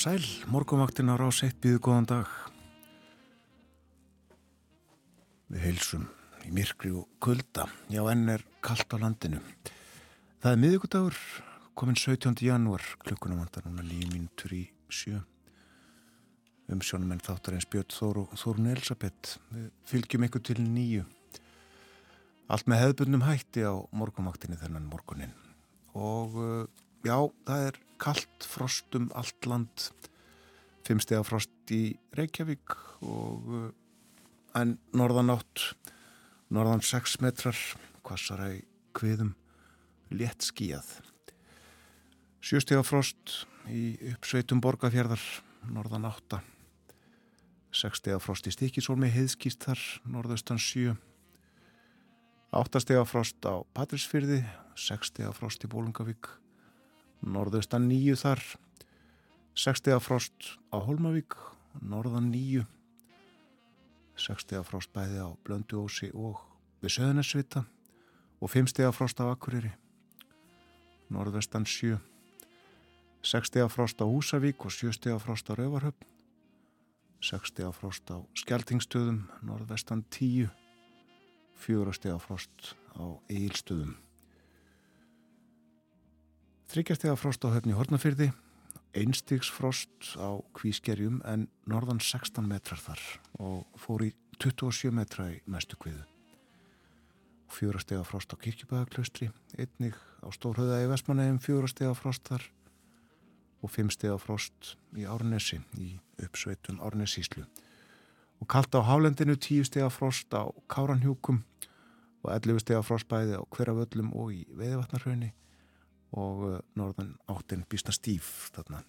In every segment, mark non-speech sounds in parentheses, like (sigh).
sæl, morgumvaktin á rás eitt býðu góðan dag. Við heilsum í myrkri og kulda, já enn er kallt á landinu. Það er miðugudagur, komin 17. janúar, klukkunum vantar núna líf mínutur í sjö. Umsjónum en þáttar eins Björn Þór og Þórun Elisabeth. Við fylgjum ykkur til nýju. Allt með hefðbundnum hætti á morgumvaktinni þennan morgunin. Og uh, já, það er kallt frost um allt land. Fimmstega frost í Reykjavík og uh, en norðanátt norðan 6 metrar kvassara í kviðum létt skíjað sjöstega frost í uppsveitum borgafjörðar norðan 8 6 frost í stikisólmi heiðskýst þar norðaustan 7 8 stega frost á Patrísfyrði 6 stega frost í Bólungavík norðaustan nýju þar 60 frost á Holmavík norðan nýju 60 frost bæði á Blönduósi og við Söðunarsvita og 50 frost á Akureyri. Norðvestan 7 60 frost á Húsavík og 70 frost á Rauvarhöfn 60 frost á Skeltingstöðum norðvestan 10 4 frost á Eilstöðum Þryggjastega frost á höfni Hortnafyrði, einstigsfrost á Kvískerjum en norðan 16 metrar þar og fór í 27 metra í næstu kviðu. Fjórastega frost á Kirkjubæðaklaustri, einnig á Stórhauða í Vestmannegjum, fjórastega frost þar og fimmstega frost í Árnesi, í uppsveitum Árnesíslu. Og kallt á Hálendinu, tíustega frost á Káranhjúkum og ellifustega frost bæði á Hverjavöllum og í Veiðvatnarhaunni og uh, norðan áttinn býstna stíf þarna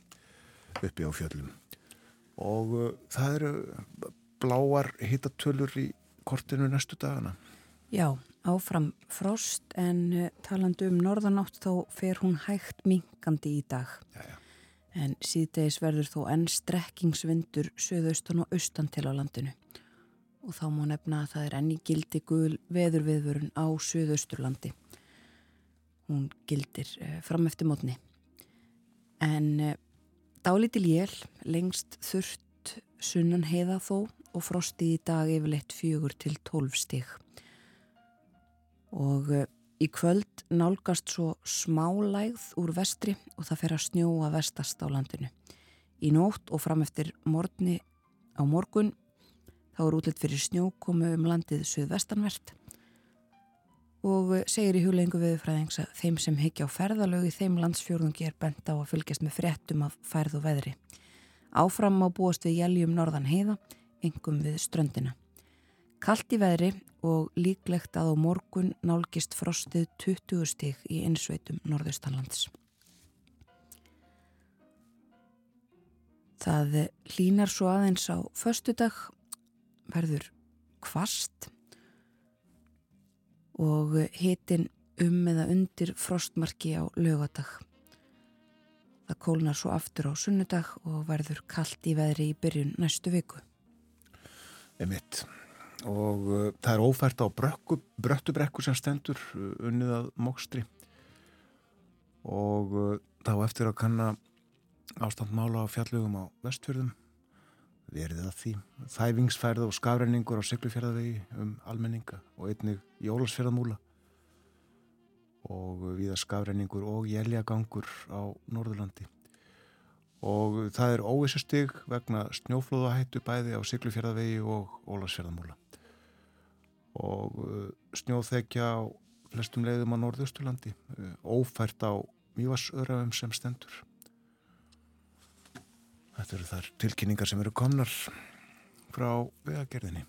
uppi á fjöllum. Og uh, það eru bláar hittatölur í kortinu næstu dagana. Já, áfram frost en uh, talandu um norðanátt þá fer hún hægt minkandi í dag. Já, já. en síðdeis verður þó enn strekkingsvindur söðaustan og austan til á landinu. Og þá má nefna að það er enni gildi gul veðurviðvörun á söðausturlandi hún gildir eh, fram eftir mótni. En eh, dálítil jél, lengst þurft sunnan heiða þó og frosti í dag yfirleitt fjögur til tólf stig. Og eh, í kvöld nálgast svo smálægð úr vestri og það fer að snjóa vestast á landinu. Í nótt og fram eftir morgni á morgun þá er útlitt fyrir snjókomu um landið söðvestanvert og segir í huglengu viðfræðings að þeim sem higgja á ferðalög í þeim landsfjörðungi er bent á að fylgjast með fréttum af færð og veðri. Áfram má búast við jæljum norðan heiða, engum við ströndina. Kallt í veðri og líklegt að á morgun nálgist frostið 20 stig í einsveitum norðaustanlands. Það línar svo aðeins á föstudag, verður kvast og hitin um eða undir frostmarki á lögadag. Það kólnar svo aftur á sunnudag og verður kallt í veðri í byrjun næstu viku. Emitt. Og uh, það er ófært á bröttubrekku sem stendur uh, unnið að mókstri og uh, þá eftir að kanna ástandmála á fjallugum á vestfjörðum verið að því. Þæfingsfærð og skafræningur á syklufjörðavegi um almenninga og einnig jólasfjörðamúla og viða skafræningur og jæljagangur á Norðurlandi. Og það er óvissustig vegna snjóflóðahættu bæði á syklufjörðavegi og ólasfjörðamúla og uh, snjóþekja á flestum leiðum á Norðausturlandi uh, ófært á mývarsöraðum sem stendur Þetta eru þar tilkynningar sem eru komnar frá vegagerðinni.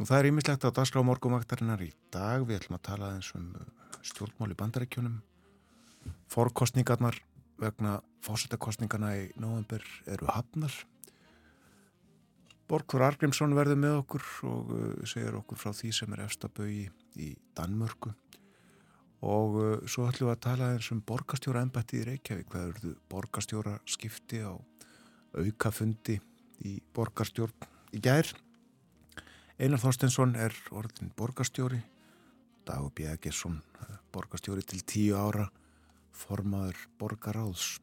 Nú það er ímislegt á dagskrá morgumvaktarinnar í dag. Við ætlum að tala eins um stjórnmál í bandarækjunum. Forkostningarnar vegna fósettakostningarna í november eru hafnar. Borgþór Argrímsson verður með okkur og uh, segir okkur frá því sem er efstabögi í Danmörku og uh, svo ætlum við að tala eins um borgastjóra ennbætti í Reykjavík það eruðu borgastjóra skipti á aukafundi í borgastjórn í gær Einar Þorstensson er orðin borgastjóri Dagur B. Egersson borgastjóri til tíu ára formaður borgaráðs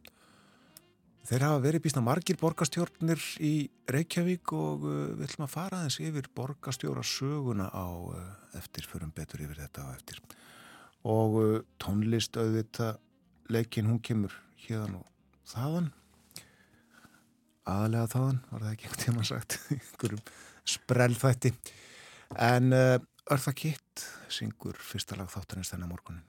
Þeir hafa verið býstna margir borgastjórnir í Reykjavík og uh, við ætlum að fara aðeins yfir borgastjóra söguna á uh, eftir, förum betur yfir þetta á eftir. Og tónlist auðvita leikin hún kemur hérna og þaðan, aðalega þaðan, var það ekki einhvern tíma sagt, (laughs) einhverjum sprellfætti. En Örða Kitt syngur fyrsta lag þáttanins þennan morgunin.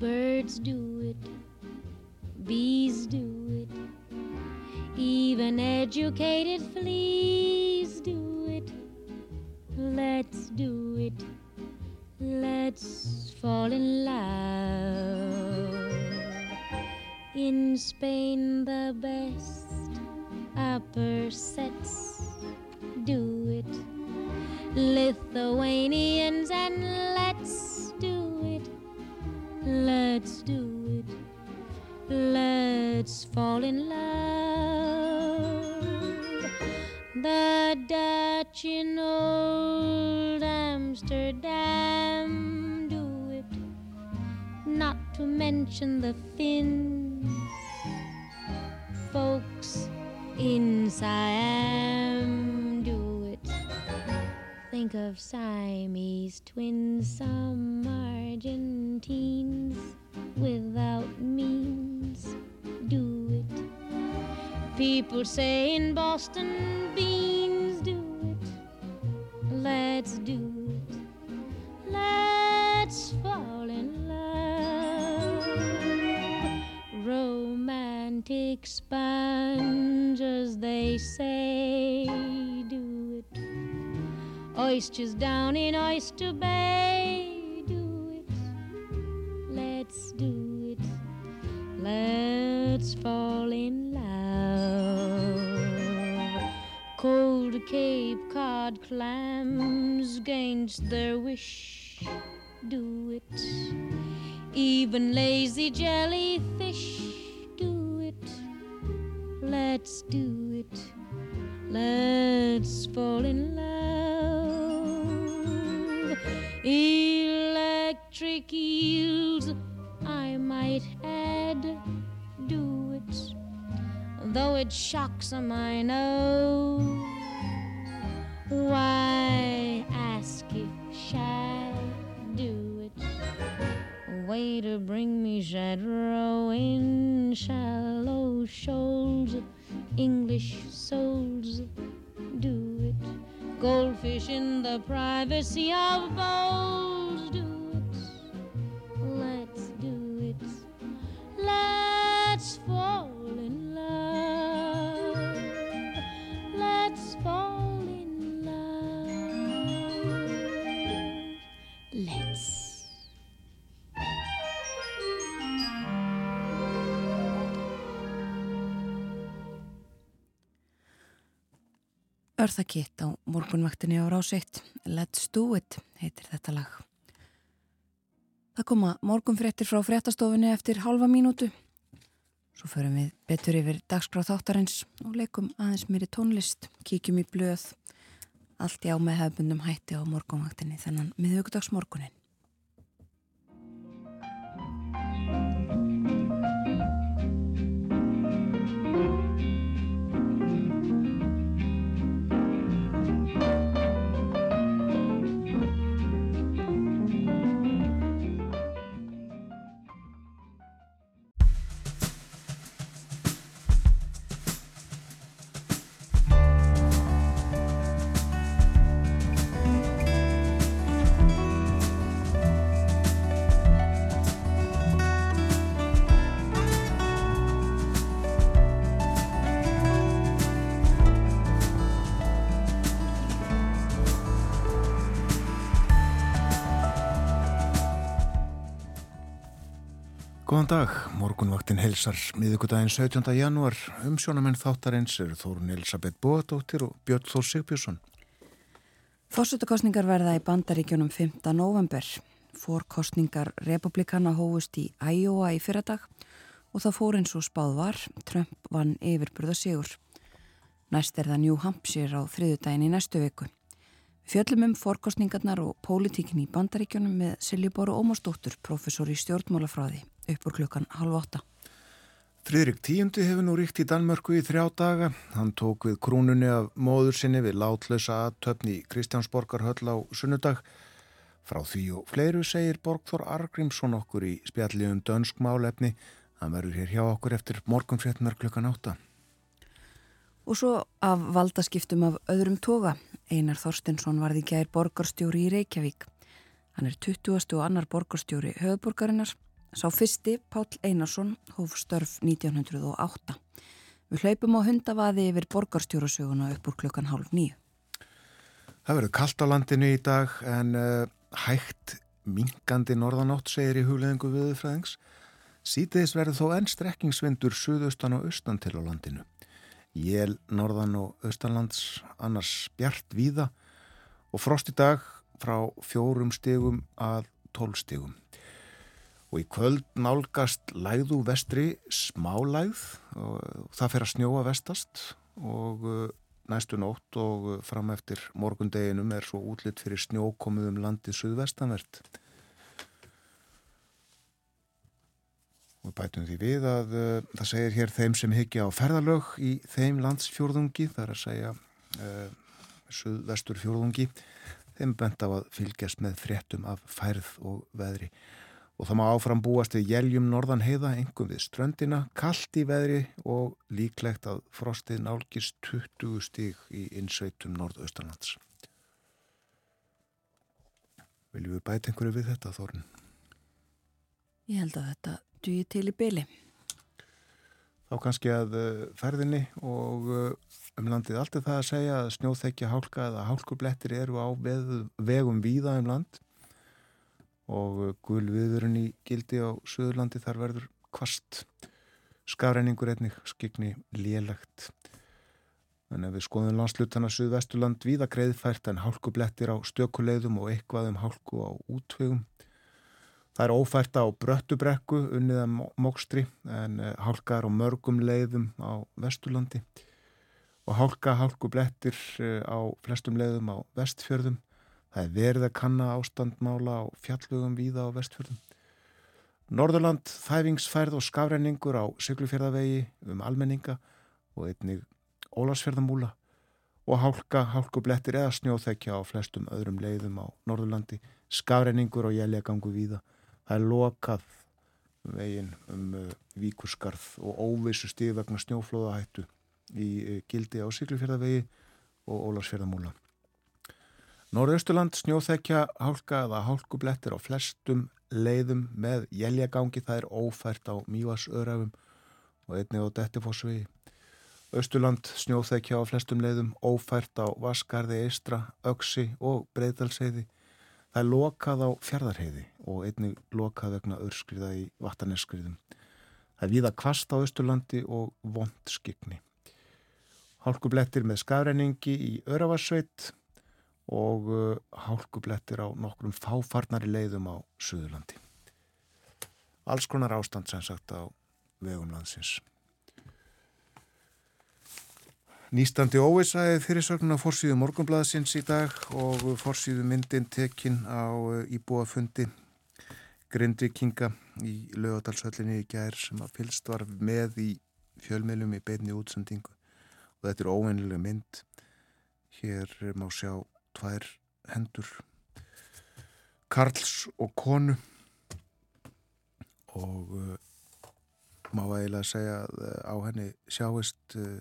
Birds do it, bees do even educated fleas do it. Let's do it, let's fall in love. In Spain, the best upper sets do it. Lithuanians and let's do it. Let's do it. Let's fall in love. In old Amsterdam do it. Not to mention the Finns. Folks in Siam do it. Think of Siamese twins, some Argentines without means do it. People say in Boston beans. Let's do it. Let's fall in love. Romantic sponges, they say, do it. Oysters down in Oyster Bay, do it. Let's do it. Let's fall in love. Cold Cape Cod clams against their wish, do it. Even lazy jellyfish, do it. Let's do it. Let's fall in love. Electric eels, I might add, do it. Though it shocks I know. Why ask if shall do it? Way to bring me shadow in shallow shoals. English souls do it. Goldfish in the privacy of bowls do it. Let's do it. Let's fall in love. Örða Kitt á morgunvaktinni á rásitt Let's Do It heitir þetta lag. Það koma morgunfréttir frá fréttastofunni eftir halva mínútu. Svo förum við betur yfir dagskráð þáttarins og leikum aðeins mér í tónlist. Kíkjum í blöð. Allt í á með hefbundum hætti á morgunvaktinni þennan miðugdagsmorgunin Góðan dag, morgunvaktin helsar miðugudaginn 17. janúar. Umsjónamenn þáttarins eru Þórun Elisabeth Bóadóttir og Björn Þór Sigbjörnsson. Fórsutukostningar verða í bandaríkjunum 5. november. Fórkostningar republikana hófust í Iowa í fyrradag og það fór eins og spáð var. Trump vann yfirburða sigur. Næst er það New Hampshire á þriðudaginn í næstu viku. Fjöllum um fórkostningarnar og pólitíkin í bandaríkjunum með Siljuboru Ómarsdóttur, professor í stjórnmálafráði upp úr klukkan halv åtta. Fridrik Tíundi hefur nú ríkt í Danmörku í þrjá daga. Hann tók við krúnunni af móður sinni við látlösa aðtöfni í Kristjánsborgarhöll á sunnudag. Frá því og fleiru segir Borgþór Argrímsson okkur í spjalliðum dönsk málefni. Hann verður hér hjá okkur eftir morgunfréttunar klukkan átta. Og svo af valdaskiptum af öðrum toga. Einar Þorstinsson varði gær borgarstjóri í Reykjavík. Hann er 20. og annar borgarstjóri höfuborgarinnar Sá fyrsti, Pál Einarsson, hóf störf 1908. Við hlaupum á hundavaði yfir borgarstjórasöguna upp úr klukkan hálf nýju. Það verður kallt á landinu í dag en uh, hægt minkandi norðanátt segir í hugleðingu viðfræðings. Sýtiðis verður þó enn strekkingsvindur suðaustan og austan til á landinu. Jél, norðan og austanlands, annars bjart víða og frost í dag frá fjórum stegum að tól stegum og í kvöld nálgast læðu vestri smálæð og það fer að snjóa vestast og uh, næstu nótt og fram eftir morgundeginum er svo útlitt fyrir snjókomið um landið suðvestanvert. Og bætum því við að uh, það segir hér þeim sem higgja á ferðalög í þeim landsfjörðungi þar að segja uh, suðvestur fjörðungi þeim bent á að fylgjast með fréttum af færð og veðri og það má áfram búast við jæljum norðan heiða, engum við ströndina, kallt í veðri og líklegt að frostið nálgist 20 stíg í innsveitum norðaustanlands. Viljum við bæta einhverju við þetta, Þorn? Ég held að þetta dýi til í byli. Þá kannski að uh, ferðinni og uh, um landið allt er það að segja að snjóþekja hálka eða hálkublettir eru á vegum víða um land og gul viðurinn í gildi á Suðurlandi. Þar verður kvast skafræningur einnig skikni lélegt. En ef við skoðum landslutana Suðvesturland víða greiðfært en hálkublettir á stökuleiðum og eitthvað um hálku á útvegum. Það er ófært á bröttubrekku unniða mókstri en eh, hálkar á mörgum leiðum á Vesturlandi. Og hálka hálkublettir eh, á flestum leiðum á vestfjörðum Það er verið að kanna ástandmála á fjallugum víða á vestfjörðum. Norðurland þæfingsfærð og skafrenningur á syklufjörðavegi um almenninga og einnig ólasfjörðamúla og hálka, hálkublettir eða snjóþekja á flestum öðrum leiðum á Norðurlandi, skafrenningur og jæljagangu víða. Það er lokað veginn um uh, víkurskarð og óvissu stíð vegna snjóflóðahættu í uh, gildi á syklufjörðavegi og ólasfjörðamúla. Norðausturland snjóþekja hálka eða hálkublettir á flestum leiðum með jæljagangi það er ófært á mývasöðrafum og einnig á Dettifossvi. Östurland snjóþekja á flestum leiðum ófært á Vaskarði, Eistra, Öksi og Breidalseiði. Það er lokað á Fjardarheiði og einnig lokað vegna örskriða í Vattaneskriðum. Það er víða kvast á Östurlandi og vondskikni. Hálkublettir með skafrenningi í Öravarsveit og uh, hálkublettir á nokkrum fáfarnari leiðum á Suðurlandi. Alls konar ástand sem sagt á vegum landsins. Nýstandi óvisaði fyrirsögnin á forsýðu morgunbladasins í dag og forsýðu myndin tekinn á uh, íbúafundi Grindvikinga í lögadalsöllinni í gær sem að fylst var með í fjölmiðlum í beinni útsendingu og þetta er óvennileg mynd. Hér má sjá tvær hendur Karls og konu. Og uh, má eiginlega segja að uh, á henni sjáist uh,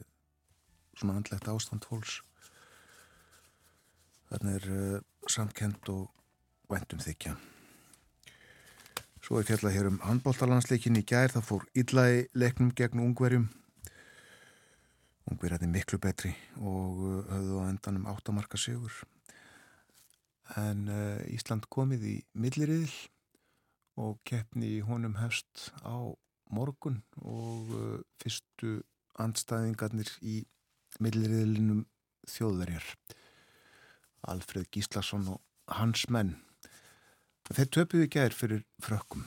svona andlegt ástand fólks. Þannig er samkend og vendum þykja. Svo er fjallað hér um handbóltalansleikin í gær það fór illa í leiknum gegn ungverjum. Ungverjarnir miklu betri og höfðu á endanum áttamarka sigur en uh, Ísland komið í milliriðil og keppni honum hefst á morgun og uh, fyrstu andstæðingarnir í milliriðlinum þjóðverjar Alfred Gíslason og hans menn. Þeir töpuði gær fyrir frökkum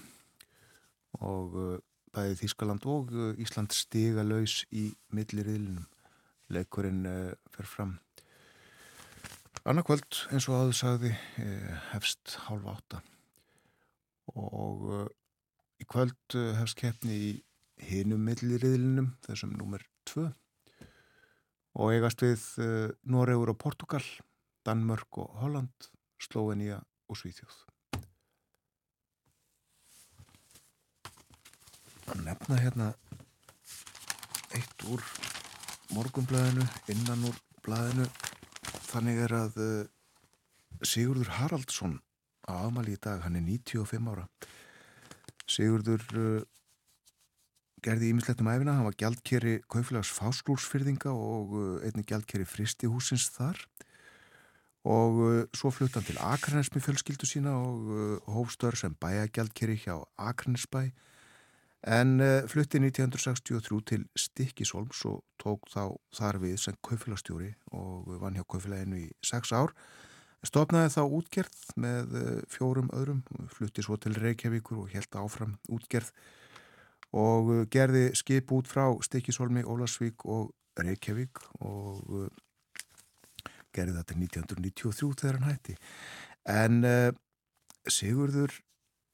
og uh, bæði Þískaland og Ísland stiga laus í milliriðlinum. Leikurinn fer fram annarkvöld eins og aður sagði uh, hefst hálf átta. Og uh, í kvöld uh, hefst keppni í hinum milliriðlinum þessum nummer 2 og eigast við uh, Noregur og Portugal, Danmörk og Holland, Slovenia og Svíþjóð. Að nefna hérna eitt úr morgunblæðinu, innan úr blæðinu, þannig er að uh, Sigurður Haraldsson á afmæli í dag, hann er 95 ára. Sigurður uh, gerði ímislegt um æfina, hann var gjaldkeri kauflags fáskúlsfyrðinga og uh, einni gjaldkeri fristihúsins þar. Og svo flutt hann til Akranes með fjölskyldu sína og hófstör sem bæjagjaldkeri hjá Akranesbæ en flutti 1963 til Stikkisholms og tók þá þar við sem kauflagstjóri og vann hjá kauflaginu í sex ár stopnaði þá útgerð með fjórum öðrum, flutti svo til Reykjavíkur og held áfram útgerð og uh, gerði skip út frá Stikisholmi, Ólasvík og Reykjavík og gerði þetta 1993 þegar hann hætti. En Sigurður,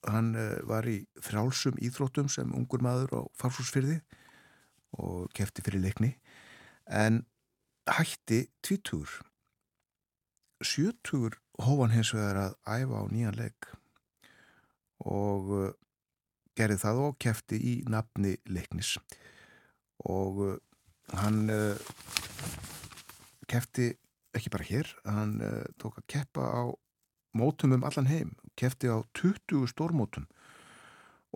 hann uh, var í frálsum íþróttum sem ungur maður á farsúsfyrði og kefti fyrir leikni. En hætti tvítur. Sjötur hófan hins vegar að æfa á nýjan leik og uh, gerði það og kefti í nafni leiknis. Og uh, hann kefti ekki bara hér, hann tók að keppa á mótum um allan heim, kefti á 20 stórmótum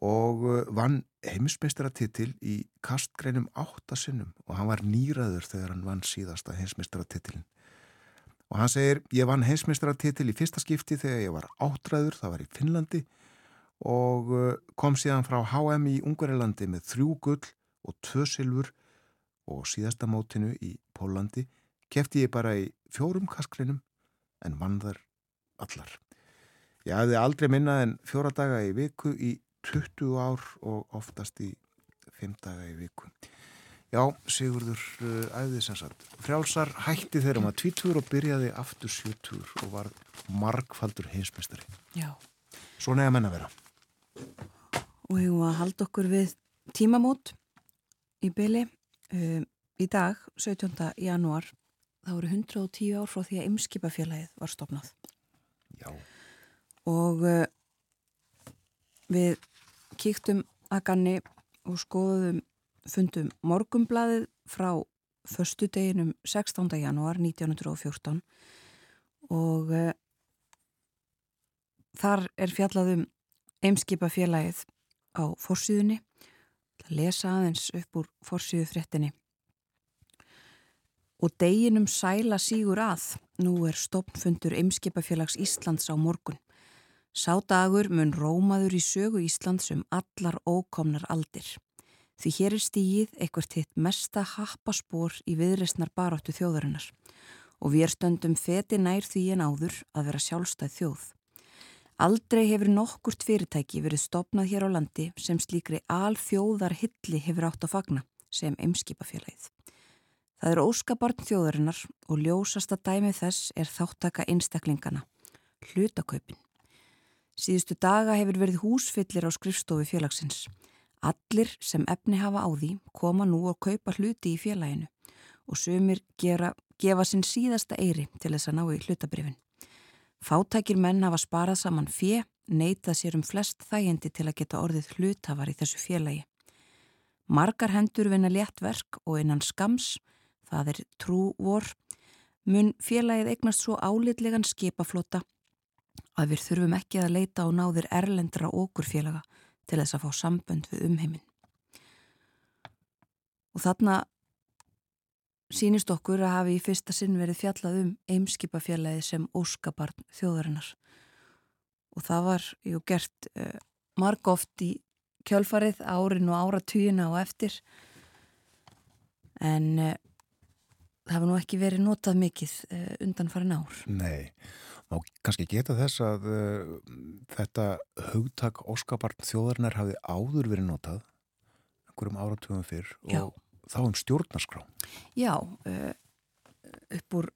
og uh, vann heimismeistaratitil í kastgreinum 8 sinnum og hann var nýraður þegar hann vann síðasta heimismeistaratitilin og hann segir, ég vann heimismeistaratitil í fyrsta skipti þegar ég var áttræður, það var í Finnlandi og uh, kom síðan frá HM í Ungarilandi með þrjú gull og tvö silfur og síðasta mótinu í Pólandi kefti ég bara í fjórum kaskleinum en vann þar allar. Ég hafði aldrei minnað en fjóra daga í viku í 20 ár og oftast í 5 daga í viku. Já, Sigurður uh, æðið sem sagt. Frjálsar hætti þeirra um að tvítur og byrjaði aftur sjötur og var margfaldur heimsmestari. Já. Svona er að vera og hefum að halda okkur við tímamót í byli um, í dag, 17. janúar þá eru 110 ár frá því að ymskipafélagið var stopnað Já. Og uh, við kíktum að ganni og skoðum fundum morgumblaðið frá förstu deginum 16. janúar 1914 og uh, þar er fjallaðum Eimskipafélagið á fórsíðunni að lesa aðeins upp úr fórsíðu fréttinni og deginum sæla sígur að. Nú er stopnfundur Eimskipafélags Íslands á morgun Sá dagur mun rómaður í sögu Íslands um allar ókomnar aldir því hér er stíið eitthvað hitt mesta happaspor í viðreysnar baráttu þjóðarinnar og við stöndum feti nær því en áður að vera sjálfstæð þjóð Aldrei hefur nokkurt fyrirtæki verið stopnað hér á landi sem slíkri alþjóðar hilli hefur átt að fagna sem eimskipafélagið. Það er óskabarn þjóðarinnar og ljósasta dæmið þess er þáttaka einstaklingana, hlutakaupin. Síðustu daga hefur verið húsfyllir á skrifstofi félagsins. Allir sem efni hafa á því koma nú og kaupa hluti í félaginu og sumir gera, gefa sinn síðasta eiri til þess að ná í hlutabrifin. Fátækir menn hafa sparað saman fjö, neitað sér um flest þægindi til að geta orðið hlutafar í þessu félagi. Margar hendur vinna létt verk og innan skams, það er trú vor, mun félagið eignast svo álitlegan skipaflota að við þurfum ekki að leita á náðir erlendra okkur félaga til þess að fá sambönd við umheiminn. Og þarna sínist okkur að hafi í fyrsta sinn verið fjallað um eimskipafjallaði sem óskabarn þjóðarinnar og það var jú gert uh, marg oft í kjölfarið árin og áratugina og eftir en uh, það hefur nú ekki verið notað mikið uh, undan farin ár. Nei, má kannski geta þess að uh, þetta hugtak óskaparn þjóðarinnar hafi áður verið notað einhverjum áratugum fyrr Já. og þá um stjórnarskrá. Já, uh, upp úr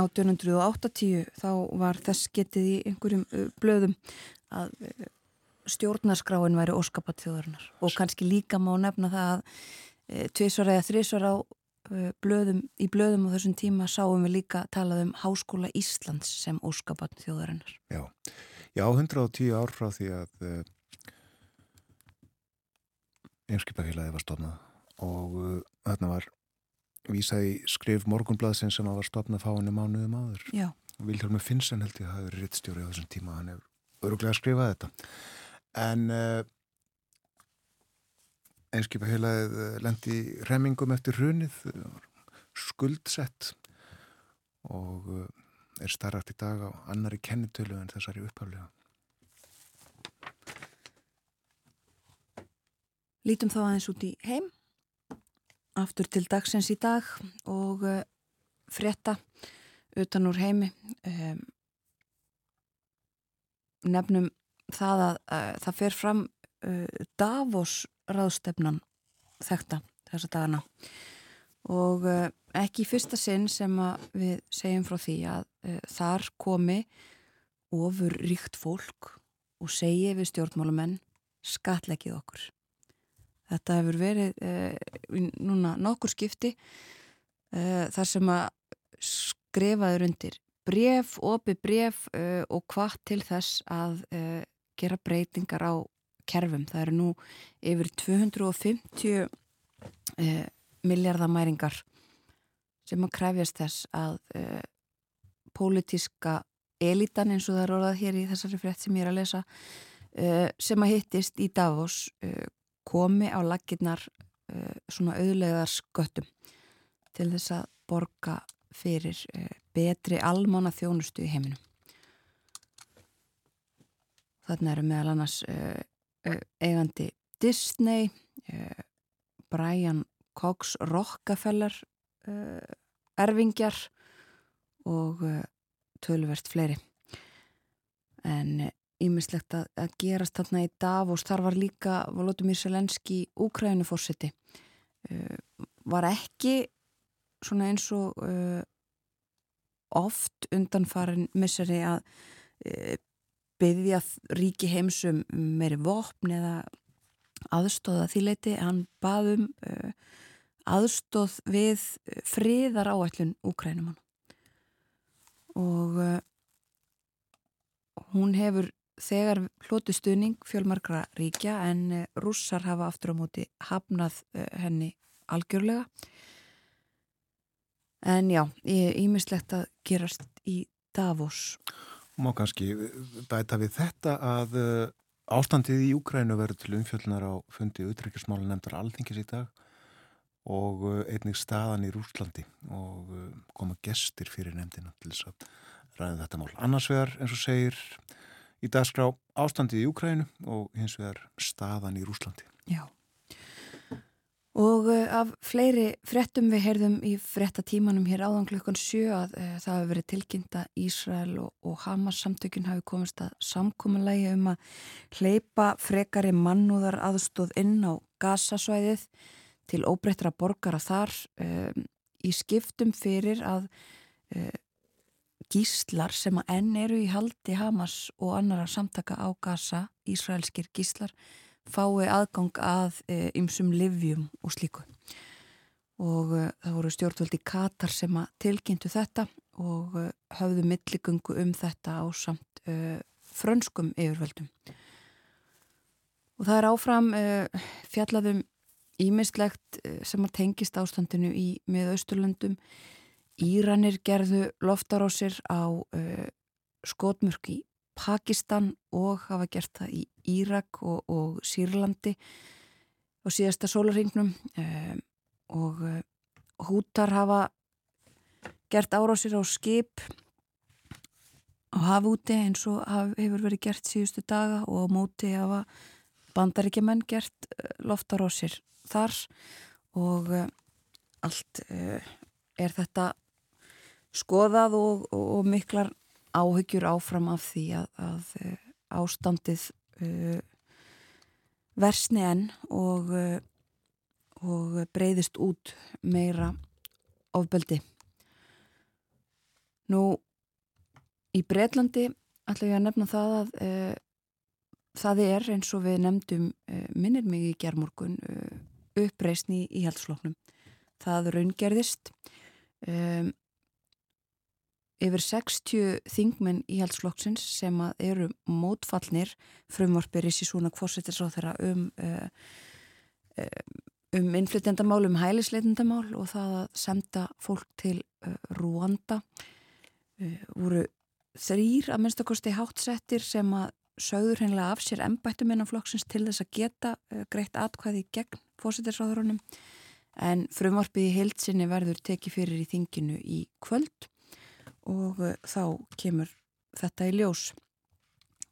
1880 þá var þess getið í einhverjum uh, blöðum að stjórnarskráin væri óskapat þjóðarinnar og kannski líka má nefna það að tvisvar eða þrisvar á blöðum, í blöðum á þessum tíma sáum við líka talað um Háskóla Íslands sem óskapat þjóðarinnar. Já, já 110 ár frá því að uh, einskipafélagi var stofnað og uh, þarna var vísað í skrif morgunblaðsinn sem var stofnað fáinu mánuðum áður. Já, Vilhelmur Finnsen held ég að það hefur rittstjóri á þessum tíma, hann hefur öruglega skrifað þetta. En uh, einskipafélagið uh, lendi í remmingum eftir hrunið, uh, skuldsett og uh, er starrakt í dag á annari kennitölu en þessari upphaflega. lítum þá aðeins út í heim, aftur til dagsins í dag og uh, frétta utan úr heimi. Um, nefnum það að uh, það fer fram uh, Davos ráðstefnan þekta þessa dagana og uh, ekki í fyrsta sinn sem við segjum frá því að uh, þar komi ofur ríkt fólk og segi við stjórnmálamenn skatleggið okkur. Þetta hefur verið uh, núna nokkur skipti þar sem að skrifaður undir bref, opi bref og hvað til þess að gera breytingar á kerfum. Það eru nú yfir 250 uh, miljardamæringar sem að kræfjast þess að uh, pólitíska elitan eins og það er orðað hér í þessari frétt sem ég er að lesa uh, sem að hittist í Davos uh, komi á laginnar uh, svona auðlegar sköttum til þess að borga fyrir uh, betri almána þjónustu í heiminum. Þarna eru meðal annars uh, eigandi Disney, uh, Brian Cox Rockefeller uh, erfingjar og töluvert fleiri. En ímislegt að, að gerast þarna í Davos, þar var líka Volodymyr Selenski Úkrænufórseti uh, var ekki svona eins og uh, oft undanfarin missari að uh, byggja ríki heimsum meiri vopn eða aðstóða því leiti, hann baðum uh, aðstóð við friðar áætlun Úkrænumann og uh, hún hefur þegar hlóti stuðning fjölmarkra ríkja en uh, rússar hafa aftur á móti hafnað uh, henni algjörlega. En já, ímislegt að gerast í Davos Má kannski bæta við þetta að uh, ástandið í Úkrænu verður til umfjöldunar á fundi utryggjarsmála nefndar alþingis í dag og uh, einnig staðan í Rúslandi og uh, koma gestir fyrir nefndina til þess að ræða þetta mál. Annars vegar, eins og segir, í dagskrá ástandið í Úkrænu og hins vegar staðan í Rúslandi. Já. Og uh, af fleiri frettum við heyrðum í frettatímanum hér áðan klukkan sjö að uh, það hefur verið tilkynnt að Ísrael og, og Hamas samtökun hafi komist að samkominlægi um að hleypa frekari mannúðar aðstóð inn á gasasvæðið til óbreyttra borgara þar um, í skiptum fyrir að uh, gíslar sem að enn eru í haldi Hamas og annara samtaka á gasa, Ísraelskir gíslar, fái aðgang að ymsum e, livjum og slíku. Og e, það voru stjórnvöldi Katar sem að tilkynntu þetta og e, höfðu milligöngu um þetta á samt frönskum yfirvöldum. Og það er áfram fjallaðum ímislegt sem að tengist ástandinu í með Östurlöndum. Íranir gerðu loftarásir á skotmörk í Pakistan og hafa gert það í Írak og, og Sýrlandi á síðasta sólarhingnum um, og uh, hútar hafa gert árásir á skip á hafúti eins og hefur verið gert síðustu daga og á móti hafa bandaríkjumenn gert loftarósir þar. Og allt er þetta skoðað og, og miklar áhyggjur áfram af því að, að ástandið versni enn og, og breyðist út meira ofbeldi. Nú, í Breitlandi ætla ég að nefna það að e, það er eins og við nefndum minnir mig í gerðmorgun uppreysni í, helsloknum. Það raungerðist um, yfir 60 þingmenn í helslokksins sem eru mótfallnir frumvarpir í sísúna kvossetis á þeirra um uh, um innflytjandamál, um hælisleitendamál og það að senda fólk til uh, Rúanda. Uh, voru þrýr að minnstakosti hátsettir sem að sögður hennilega af sér ennbættum innan flokksins til þess að geta greitt atkvæði gegn fósittisráðurunum en frumvarpið í heilsinni verður tekið fyrir í þinginu í kvöld og uh, þá kemur þetta í ljós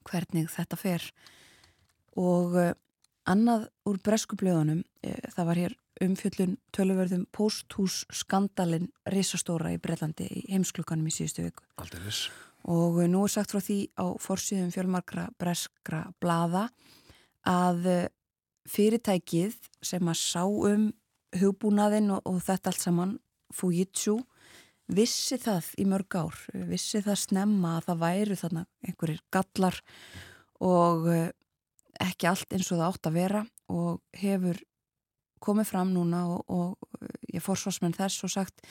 hvernig þetta fer og uh, annað úr breskublöðunum uh, það var hér umfjöllun töluverðum posthús skandalin risastóra í Breitlandi í heimsklukanum í síðustu viku Aldeilis. og nú er sagt frá því á forsýðum fjölmarkra breskra blada að fyrirtækið sem að sá um hugbúnaðinn og, og þetta allt saman Fujitsu vissi það í mörg ár, vissi það snemma að það væru þarna einhverjir gallar og eh, ekki allt eins og það átt að vera og hefur komið fram núna og, og eh, ég fórsvarsmenn þess og sagt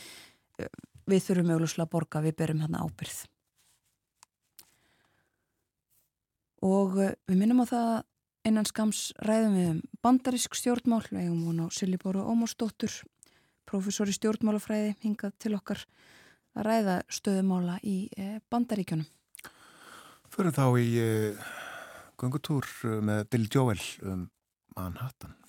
eh, við þurfum auðvitað að borga, við berum hérna ábyrð. Og við minnum á það innan skams ræðum við um bandarísk stjórnmál, við hefum hún á Silliboru Ómarsdóttur profesor í stjórnmálafræði hingað til okkar að ræða stöðumála í eh, bandaríkjunum. Fyrir þá í uh, gungutúr eh, með Bill Joel um Manhattan.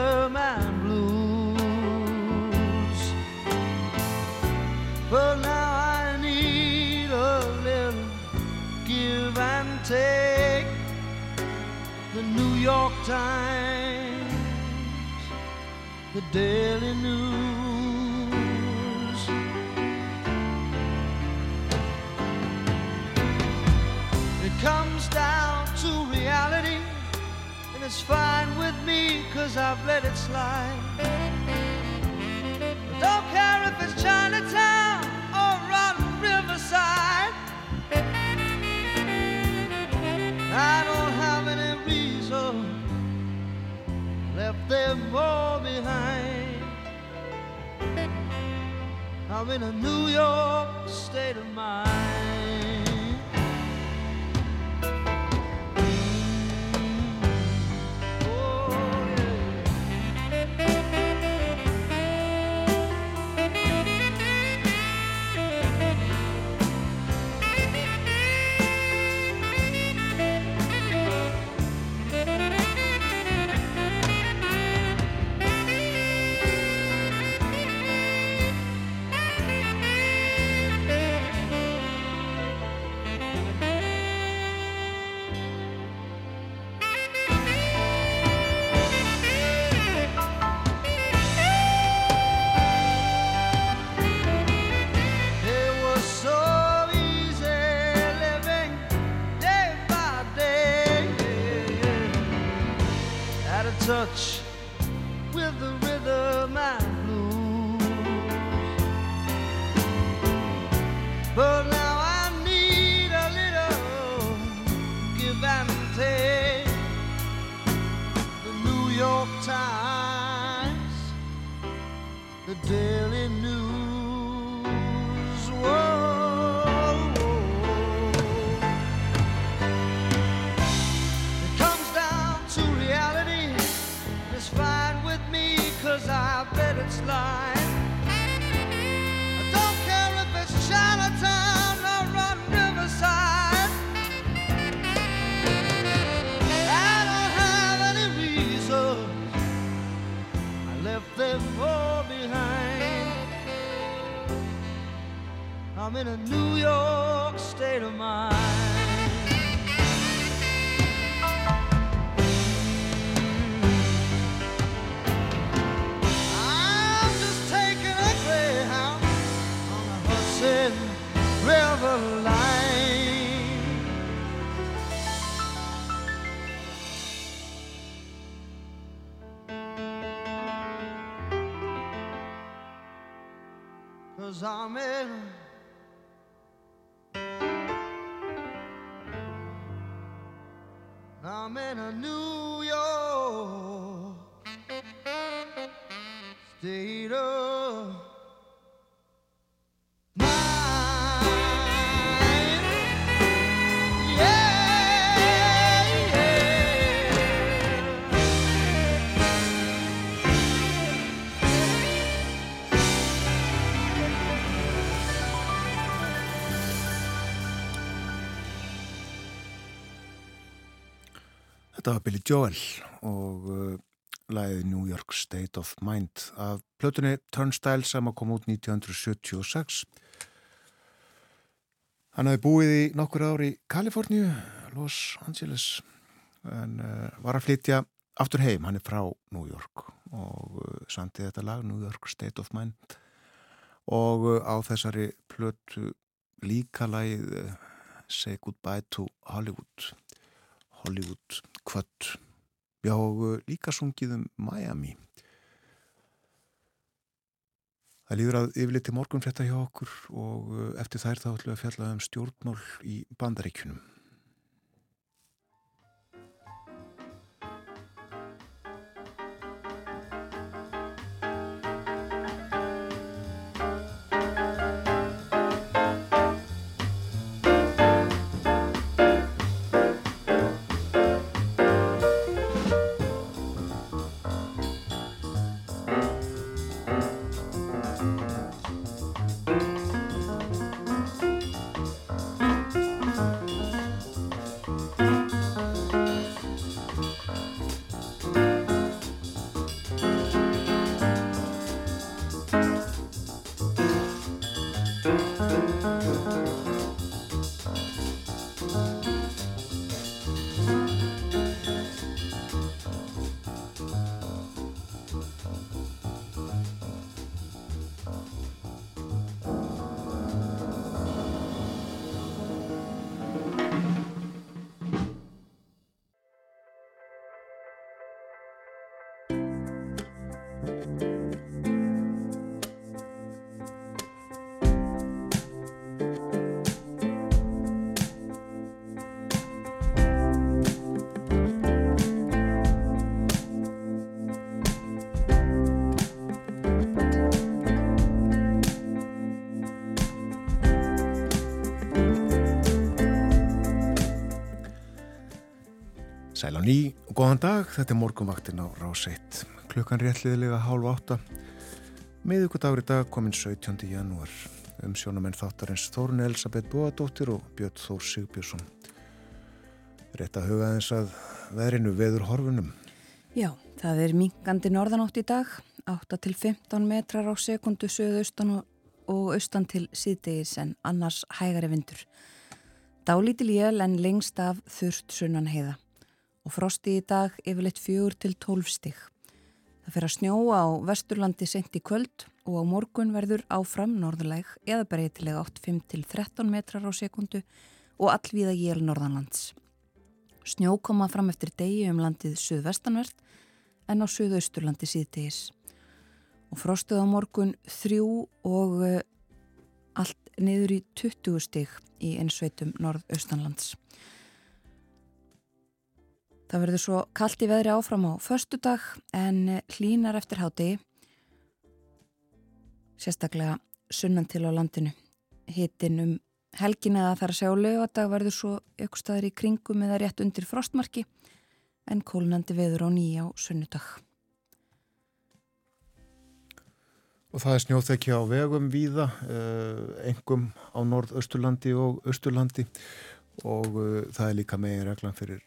The blues. But now I need a little give and take. The New York Times, the Daily News. It's fine with me, cause I've let it slide. I don't care if it's Chinatown or on Riverside. I don't have any reason left them all behind. I'm in a New York state of mind. I'm Þetta var Billy Joel og uh, lagið New York State of Mind af plötunni Turnstile sem að koma út 1976. Hann hefði búið í nokkur ár í Kaliforníu, Los Angeles, en uh, var að flytja aftur heim, hann er frá New York og uh, sandi þetta lag New York State of Mind. Og uh, á þessari plötu líka lagið uh, Say Goodbye to Hollywood Hollywood kvöld já uh, líka sungið um Miami. Það líður að yfirleitt til morgun frétta hjá okkur og uh, eftir þær þá ætlum við að fjalla um stjórnmál í bandaríkunum ný og góðan dag, þetta er morgunvaktin á Rás 1. Klukkan réttliðilega hálf átta. Miðugudagur í dag kominn 17. janúar. Um sjónumenn þáttarins Þórun Elisabeth Bóadóttir og Björn Þór Sigbjörnsson. Rétt að huga þess að veðrinu veður horfunum. Já, það er mingandi norðanátt í dag, 8 til 15 metrar á sekundu söðaustan og, og austan til síðdegis en annars hægari vindur. Dálítil jél en lengst af þurft sunnan heiða og frosti í dag yfirleitt fjögur til tólf stig. Það fer að snjóa á vesturlandi sent í kvöld og á morgun verður áfram norðuleg eða breytilega 8-5 til 13 metrar á sekundu og allvíða jél norðanlands. Snjó koma fram eftir degi um landið suðvestanvert en á suðausturlandi síðdegis. Og frostið á morgun þrjú og uh, allt niður í 20 stig í einsveitum norðaustanlands. Það verður svo kallt í veðri áfram á förstu dag en hlínar eftir hátegi, sérstaklega sunnan til á landinu. Hittin um helgin eða þar að sjá lögadag verður svo ykkur staðir í kringum eða rétt undir frostmarki en kólnandi veður á nýja á sunnudag. Og það er snjóþekki á vegum víða, engum á norð-austurlandi og austurlandi og uh, það er líka megin reglan fyrir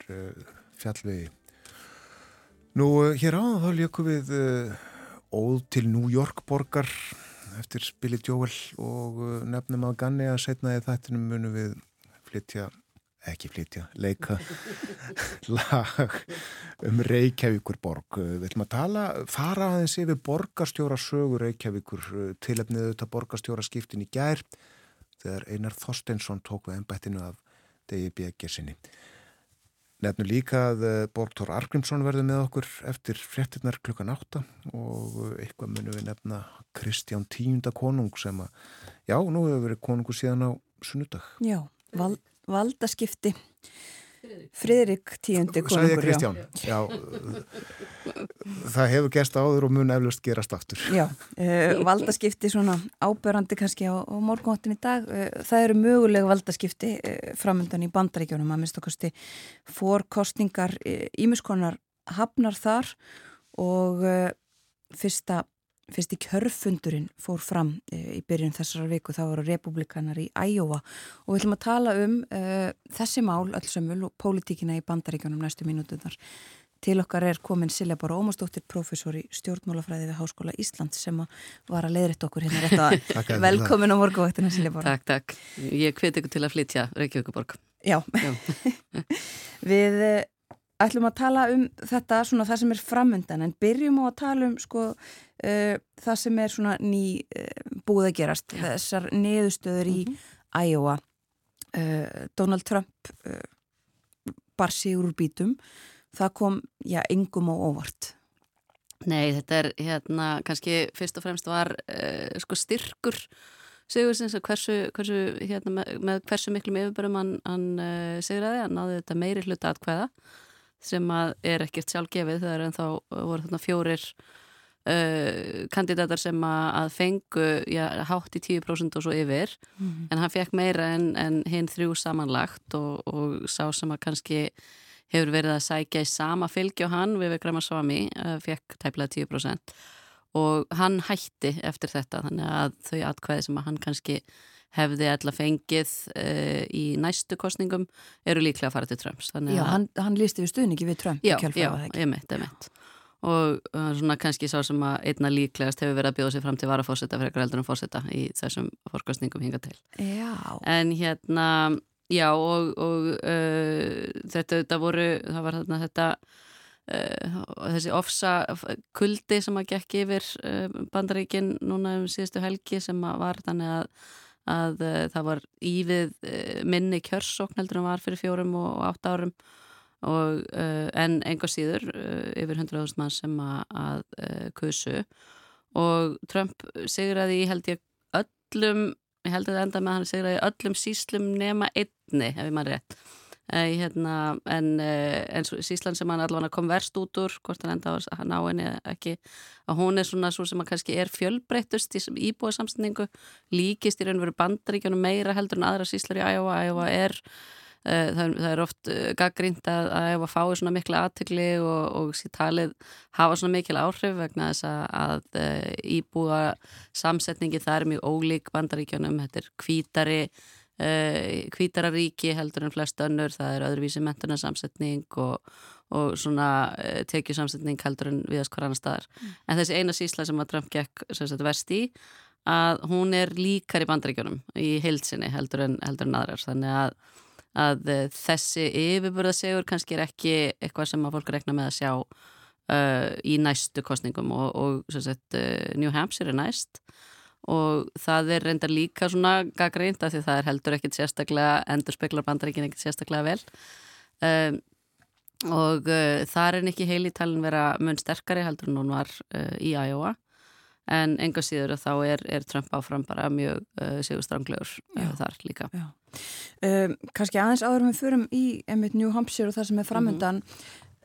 fjallvegi. Nú, uh, hér á þá líku við óð til New York borgar eftir Billy Joel og nefnum að ganni að setna í þættinum munum við flytja, ekki flytja, leika (laughs) lag um Reykjavíkur borg. Við ætlum að tala, fara aðeins yfir borgarstjóra sögur Reykjavíkur tilefnið auðvitað borgarstjóra skiptin í gær þegar Einar Þorsteinsson tók við ennbættinu af degi bjöggesinni. Nefnum líka að Borgþór Argrímsson verður með okkur eftir frettinnar klukkan átta og eitthvað munum við nefna Kristján Tíunda konung sem að, já, nú hefur verið konungu síðan á sunnudag. Já, val, valdaskipti. Friðrik Tíundi konungur. Já. já. Það hefur gæst áður og mun eflust gerast aftur. Já, uh, valdaskipti svona ábörandi kannski á, á morgunhóttin í dag. Uh, það eru mögulega valdaskipti uh, framöndan í bandaríkjónum að minnst okkarsti fórkostningar ímiskonar hafnar þar og fyrsta fyrst í kjörfundurinn fór fram e, í byrjun þessara viku, það voru republikanar í Æjóa og við ætlum að tala um uh, þessi mál allsömmul og pólitíkina í bandaríkjónum næstu mínútuðnar. Til okkar er komin Silja Bára Ómarsdóttir, professor í stjórnmálafræði við Háskóla Ísland sem var að leiðrætt okkur hérna rétt að (laughs) velkomin á morguvaktina Silja Bára. Takk, takk. Ég hveti ykkur til að flytja Reykjavíkuborg. Já, Já. (laughs) við ætlum að tala um þetta, svona það sem er framöndan en byrjum á að tala um sko uh, það sem er svona ný uh, búið að gerast, Já. þessar neðustöður í mm -hmm. Iowa. Uh, Donald Trump bar sig úr bítum. Það kom, já, engum á óvart. Nei, þetta er hérna, kannski fyrst og fremst var sko styrkur Sigursins að hversu, hversu hérna, með, með hversu miklum yfirbörum hann, hann sigraði, hann náði þetta meiri hluta atkvæða sem að er ekkert sjálfgefið er en þá voru þarna fjórir uh, kandidatar sem að, fengu já, hátt í 10% og svo yfir mm -hmm. en hann fekk meira en, en hinn þrjú samanlagt og, og sá sem að kannski hefur verið að sækja í sama fylgi og hann við við Gramarsvami uh, fekk tæplega 10% og hann hætti eftir þetta þannig að þau atkvæði sem að hann kannski hefði alltaf fengið uh, í næstu kostningum eru líklega að fara til Trumps. Já, hann, hann lísti við stuðningi við Trump já, já, ég mitt, ég mitt og uh, svona kannski sá sem að einna líklegast hefur verið að bjóða sér fram til varafósetta fyrir eitthvað heldur en fósetta í þessum fórkostningum hinga til. Já. En hérna, já og, og uh, þetta, þetta voru, það var þarna þetta þessi ofsa kuldi sem að gekk yfir bandaríkin núna um síðustu helgi sem var þannig að að uh, það var ívið uh, minni kjörsókn heldur en var fyrir fjórum og, og átt árum og, uh, en enga síður yfir 100.000 mann sem að kusu. Og Trump sigraði í held ég öllum, ég held að það enda með hann sigraði öllum síslum nema einni ef ég maður rétt Uh, hérna, en, uh, en Sísland sem hann allavega kom verst út úr hvort hann enda að ná henni ekki að hún er svona svo sem að kannski er fjölbreytust í íbúið samstendingu líkist í raun og veru bandaríkjónum meira heldur en aðra Síslar í Æjóa Æjóa er það er, það er oft gaggrínt að, að fái svona mikla aðtökli og, og síðan talið hafa svona mikil áhrif vegna þess að, að íbúa samsetningi það er mjög ólík bandaríkjónum, þetta er kvítari kvítara ríki heldur en flest önnur, það er öðruvísi mentunarsamsetning og, og svona tekjusamsetning heldur en viðast hver annar staðar. Mm. En þessi eina sísla sem að Trump gekk sagt, vest í að hún er líkar í bandaríkjónum í heilsinni heldur en, heldur en aðrar þannig að, að eh, þessi yfirbúrðasegur kannski er ekki eitthvað sem að fólk rekna með að sjá uh, í næstu kostningum og, og sagt, uh, New Hampshire er næst og það er reyndar líka svona gaggrínt af því það er heldur ekkit sérstaklega endur speklar bandaríkin ekkit sérstaklega vel. Um, og uh, það er ekki heil í talin vera mun sterkari heldur en hún var í Iowa. En enga síður að þá er, er Trump áfram bara mjög uh, sigurstranglegur uh, þar líka. Um, Kanski aðeins áður við fyrum í New Hampshire og það sem er framöndan mm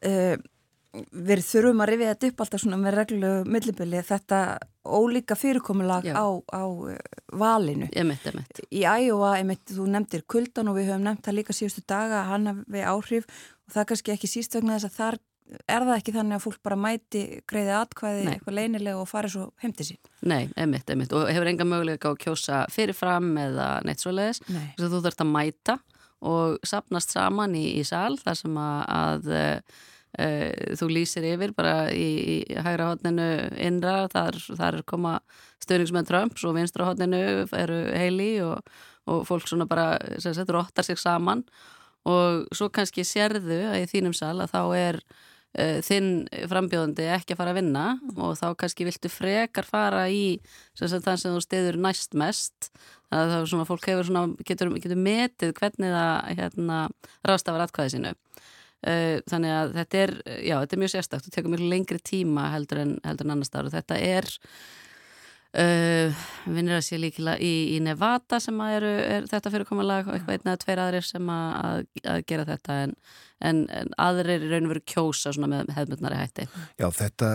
-hmm. Við þurfum að rifja þetta upp alltaf svona með reglulegu millibili þetta ólíka fyrirkomulag á, á uh, valinu emitt, emitt. í Æjóa, þú nefndir kuldan og við höfum nefnt það líka síðustu daga hann hafi áhrif og það er kannski ekki síst vegna þess að þar er það ekki þannig að fólk bara mæti greiði atkvæði Nei. eitthvað leinilega og fari svo heimti sín? Nei, emitt, emitt og hefur enga möguleika að kjósa fyrirfram eða neitt svo leiðis að þú þurft að mæta og sapnast saman í, í sal þar sem að, að e, þú lýsir yfir bara í, í hægra hodninu innra, þar, þar koma stöðningsmenn Trumps og vinstra hodninu eru heili og, og fólk svona bara, sem sagt, róttar sig saman. Og svo kannski sérðu að í þínum sal að þá er uh, þinn frambjóðandi ekki að fara að vinna og þá kannski viltu frekar fara í sem það sem þú stiður næst mest. Það er svona fólk svona, getur, getur metið hvernig það hérna, rástafar atkvæði sínu þannig að þetta er já, þetta er mjög sérstakt og tekur mjög lengri tíma heldur en, heldur en annars þar og þetta er Uh, vinnir að sé líkilega í, í Nevada sem að eru er þetta fyrirkomalag og eitthvað einn eða tveir aðrir sem að, að, að gera þetta en, en, en aðrir er raun og veru kjósa með hefðmyndnari hætti. Já þetta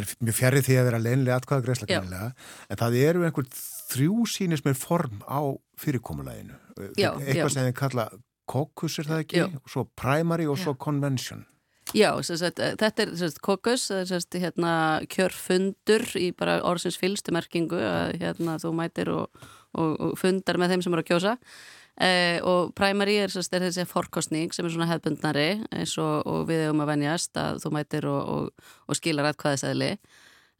er mjög fjarið því að vera leinlega atkvæða greiðslega en það eru einhver þrjú sínis með form á fyrirkomulaginu. Já, eitthvað já. sem þið kalla kokkus er það ekki, já. og svo primary og svo convention. Já, sagt, eh, þetta er kokus, hérna, kjörfundur í bara orðsins fylstu merkingu að hérna, þú mætir og, og, og fundar með þeim sem eru að kjósa. Eh, og primary er, sagt, er þessi forkostning sem er svona hefbundnari eins og, og við hefum að venjast að þú mætir og skilar aðkvæðisæðli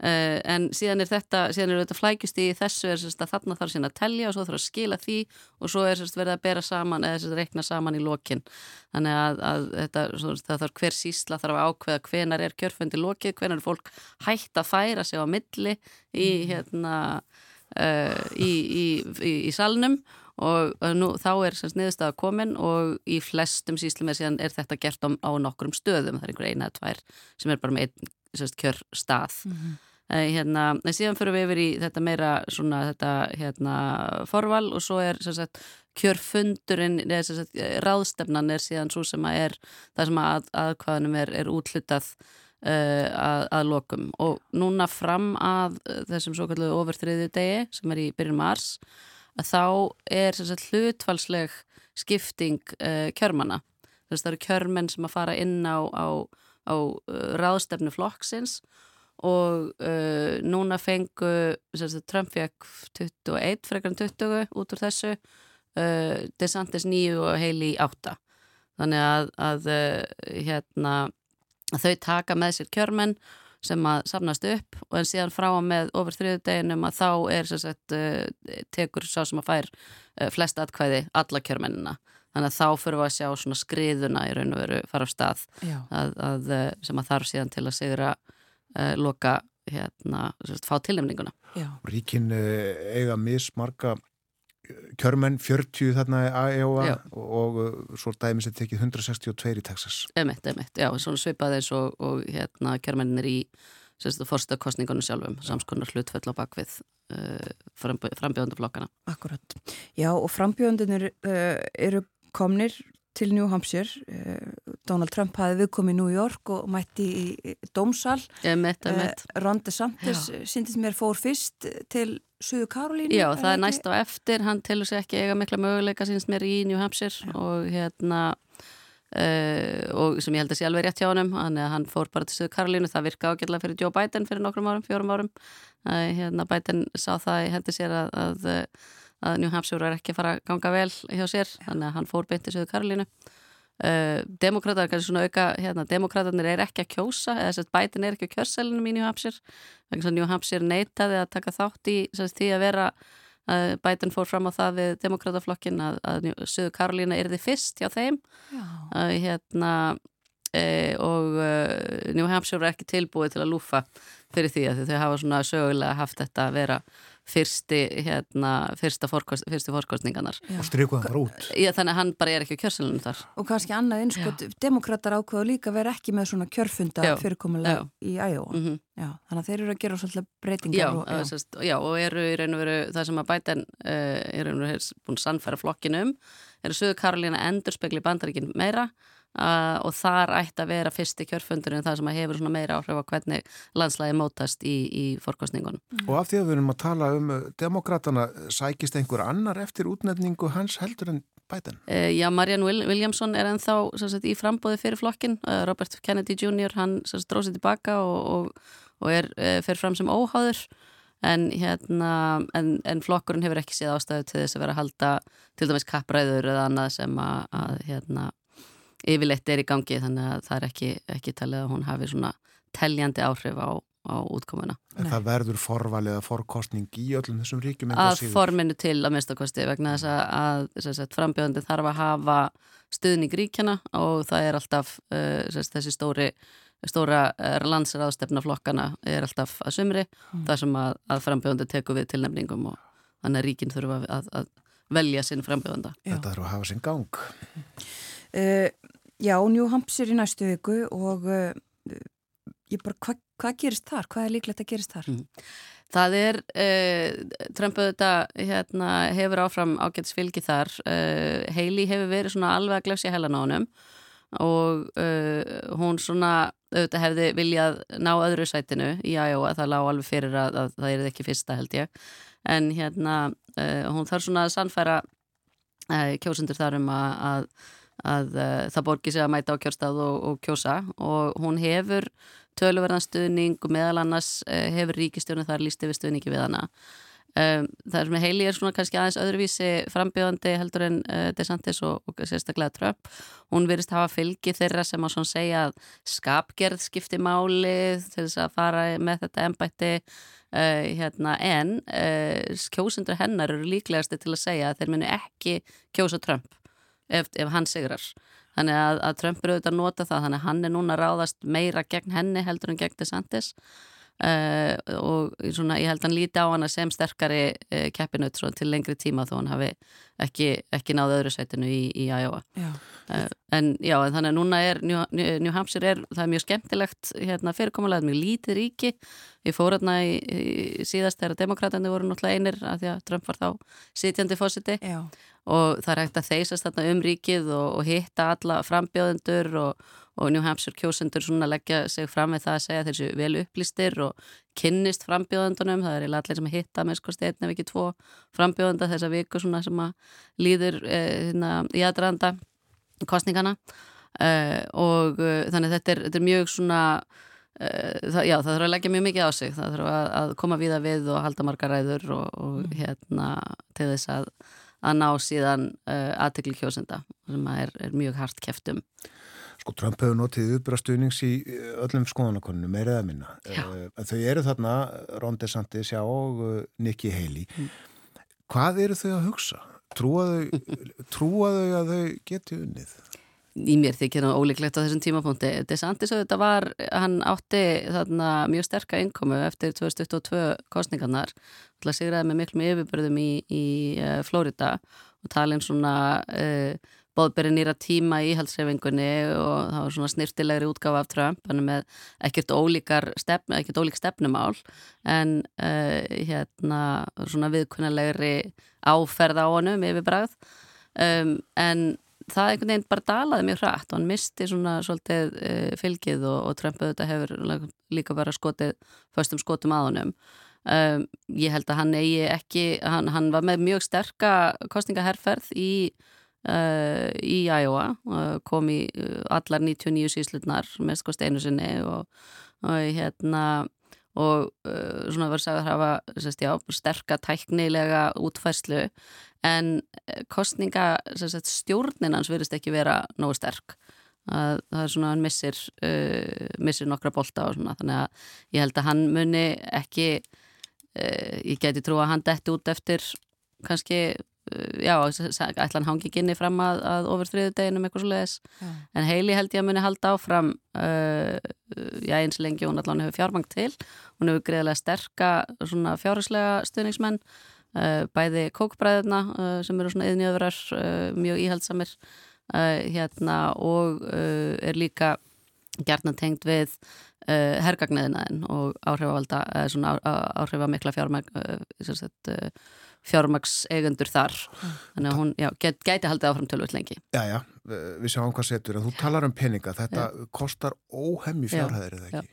Uh, en síðan er þetta, síðan er þetta flækjust í þessu er sérst að þarna þarf síðan að telja og svo þarf að skila því og svo er sérst verið að bera saman eða sérst að rekna saman í lokin þannig að, að þetta, svo, það þarf hver sísla þarf að ákveða hvenar er kjörfundi lokið, hvenar er fólk hægt að færa sig á milli í mm. hérna uh, í, í, í, í salnum og nú, þá er niðurstaða komin og í flestum síslum er, síðan, er þetta gert á, á nokkrum stöðum, það er einhver eina eða tvær sem er bara með einn sérst, kjör stað mm -hmm. hérna, en síðan fyrir við yfir í þetta meira svona þetta hérna forval og svo er sérst, kjörfundurinn sérst, ráðstefnan er síðan svo sem að er það sem að aðkvæðanum er, er útlutað uh, að, að lokum. Og núna fram að þessum svo kallu ofurþriðju degi sem er í byrjun mars að þá er hlutfalsleg skipting uh, kjörmana þess að það eru kjörmenn sem að fara inn á, á á uh, ráðstefnu flokksins og uh, núna fengu sagt, Trump fekk 21 frekar en 20 út úr þessu uh, DeSantis 9 og Haley 8 þannig að, að hérna þau taka með sér kjörmenn sem að safnast upp og en síðan frá að með ofur þriðu deginum að þá er sagt, uh, tekur sá sem að fær uh, flest atkvæði alla kjörmennina. Þannig að þá fyrir við að sjá svona skriðuna í raun og veru fara á stað að, að, eh, sem að þarf síðan til að sigra uh, loka hérna, sérst, fá tilnefninguna. Ríkin uh, eiga mismarga kjörmenn 40 þarna í AEOA og, og svo dæmis er tekið 162 í Texas. Emitt, emitt, já, svona svipaði eins og, og hérna kjörmennir í fórsta kostningunum sjálfum, samskonar hlutfell á bakvið uh, frambjönduflokkana Akkurat, já og frambjöndunir uh, eru komnir til New Hampshire uh, Donald Trump hafi viðkomi í New York og mætti í dómsal. Eh, Ron DeSantis síndist mér fór fyrst til Suðu Karolínu. Já, það er næst á eftir, hann telur sér ekki eiga mikla möguleika síns mér í New Hampshire Já. og hérna Uh, og sem ég held að sé alveg rétt hjá hann að hann fór bara til Suðu Karolínu það virka ágjörlega fyrir Joe Biden fyrir nokkrum árum, fjórum árum uh, hérna Biden sá það, ég heldur sér að, að, að New Hampshire er ekki að fara að ganga vel hjá sér, þannig að hann fór beint til Suðu Karolínu. Uh, Demokrater, kannski svona auka, hérna, demokraterna er ekki að kjósa, eða þess að Biden er ekki að kjörselinum í New Hampshire, þannig að New Hampshire neitaði að taka þátt í því að vera að Biden fór fram á það við demokrataflokkin að, að Suðu Karolína er þið fyrst hjá þeim. Að, hérna, e, og uh, New Hampshire er ekki tilbúið til að lúfa fyrir því að þau hafa svona sögulega haft þetta að vera fyrsti, hérna, fyrsta fórkost, fyrsti fórkostningarnar. Og strykuða hann út. Já, þannig að hann bara er ekki á kjörselunum þar. Og kannski annað einskot, demokrater ákveðu líka vera ekki með svona kjörfunda fyrirkomulega í Æjóa. Mm -hmm. Já, þannig að þeir eru að gera svolítið breytingar. Já, og, já. Sest, já, og eru í raun og veru það sem að Biden uh, er raun og veru búin sannfæra flokkinum, eru Suðu Karolína endur spekli bandaríkin meira Uh, og þar ætti að vera fyrsti kjörfundurinn það sem að hefur meira áhrif á hvernig landslægi mótast í, í fórkostningunum. Og af því að við erum að tala um uh, demokratana, sækist einhver annar eftir útnefningu hans heldur en Biden? Uh, já, Marianne Williamson er ennþá sagt, í frambóði fyrir flokkin uh, Robert Kennedy Jr. hann dróð sér tilbaka og, og, og er fyrir fram sem óháður en, hérna, en, en flokkurinn hefur ekki séð ástæðu til þess að vera að halda til dæmis kappræður eða annað sem að, að hérna yfirleitt er í gangi þannig að það er ekki, ekki talið að hún hafi svona teljandi áhrif á, á útkomuna. En það verður forvalið að forkostning í öllum þessum ríkjum? Að forminu til að minnstakosti vegna þess að, að, að frambjöðandi þarf að hafa stuðning ríkjana og það er alltaf uh, þessi stóri stóra uh, landsraðstefna flokkana er alltaf að sumri mm. þar sem að, að frambjöðandi teku við tilnefningum og þannig að ríkin þurfa að, að velja sinn frambjöðanda. Þetta þarf að hafa sinn gang. Uh, Já, New Hampshire í næstu viku og uh, ég bara, hvað hva gerist þar? Hvað er líklegt að gerist þar? Mm. Það er, uh, Trump auðvitað hérna, hefur áfram ágætis fylgi þar. Uh, Heili hefur verið svona alveg að glefsja helan á honum og hún svona auðvitað hefði viljað ná öðru sætinu í Iowa, það lág alveg fyrir að, að það er ekki fyrsta held ég. En hérna, hún þarf svona að sannfæra kjósundur þar um að, að að uh, það borgi sig að mæta á kjörstað og, og kjósa og hún hefur töluverðan stuðning og meðal annars uh, hefur ríkistjónu þar líst yfir stuðningi við hana. Um, það er svona heili er svona kannski aðeins öðruvísi frambjóðandi heldur en uh, DeSantis og, og sérstaklega Trump. Hún verist hafa fylgi þeirra sem á svona segja að skapgerð skipti máli til þess að fara með þetta ennbætti hérna, en kjósundur hennar eru líklegasti til að segja að þeir munu ekki kjósa Trump ef, ef hann sigrar. Þannig að, að Trump eru auðvitað að nota það þannig að hann er núna ráðast meira gegn henni heldur en gegn DeSantis uh, og svona, ég held að hann líti á hana sem sterkari uh, keppinut til lengri tíma þó hann hafi ekki, ekki náðu öðru sætinu í, í Iowa. Já. Uh, en já, en þannig að núna er New, New Hampshire er, það er mjög skemmtilegt hérna, fyrirkomulega, mjög lítið ríki. Ég fór hérna í, í síðast þegar demokratandi voru náttúrulega einir að því að Trump var þá sitjandi fósiti og það er hægt að þeysast þarna um ríkið og, og hitta alla frambjóðendur og, og New Hampshire kjósendur svona leggja sig fram með það að segja þessu vel upplýstir og kynnist frambjóðendunum, það er allir sem hitta með sko stefn ef ekki tvo frambjóðenda þessa viku svona sem að líður eh, hérna, í aðranda kostningana uh, og uh, þannig að þetta er, þetta er mjög svona uh, það, já það þarf að leggja mjög mikið á sig. Það þarf að, að koma víða við og halda margar ræður og, og mm. hérna til þess að, að ná síðan aðtekli kjósenda sem er, er mjög hart keftum Sko Trump hefur notið uppbrastuðnings í öllum skoðanakonunum, meirið að minna uh, þau eru þarna, Ron DeSantis já og uh, Nikki Haley mm. hvað eru þau að hugsa? Trúaðu trúa (laughs) að þau geti unnið? Í mér þykir það ólíklegt á þessum tímapunkti. DeSantis auðvitað var, hann átti þarna mjög sterka innkomu eftir 2022 kostningarnar. Það sigraði með miklu með yfirbörðum í, í uh, Florida og talin svona uh, bóðberi nýra tíma í halsreifingunni og það var svona snirtilegri útgáfa af Trump, hann er með ekkert ólíkar stefn, ekkert ólík stefnumál en uh, hérna svona viðkunnalegri áferð á honum yfir brað um, en það einhvern veginn bara dalaði mjög hrætt og hann misti svona svolítið uh, fylgið og, og Trump auðvitað hefur líka bara skotið föstum skotum að honum. Um, ég held að hann eigi ekki hann, hann var með mjög sterka kostningaherrferð í Uh, í Iowa uh, kom í uh, allar 99 síslutnar með sko steinu sinni og, og hérna og svona var sagður hafa sérst, já, sterka tæknilega útfærslu en kostninga sérst, stjórnin hans verist ekki vera nógu sterk. Að, það er svona hann missir missir nokkra bolta og svona þannig að ég held að hann muni ekki ég geti trú að hann detti út eftir kannski já, ætlan hangi ekki inni fram að, að ofur þriðu deginum eitthvað svo leiðis en Heili held ég að muni halda áfram uh, já eins lengi hún allan hefur fjármang til. Hún hefur greiðilega sterka svona fjárherslega stuðningsmenn uh, bæði kókbræðuna uh, sem eru svona yðnjöðurar uh, mjög íhaldsamir uh, hérna og uh, er líka gertna tengt við hergagniðinaðin og áhrifavalda svona áhrifamikla fjármang sem sagt fjármagseigundur þar þannig að hún já, get, gæti haldið áfram tölvöld lengi Já, já, við sjáum hvað setur en þú talar um peninga, þetta já. kostar óhemmi fjárhæðir eða ekki?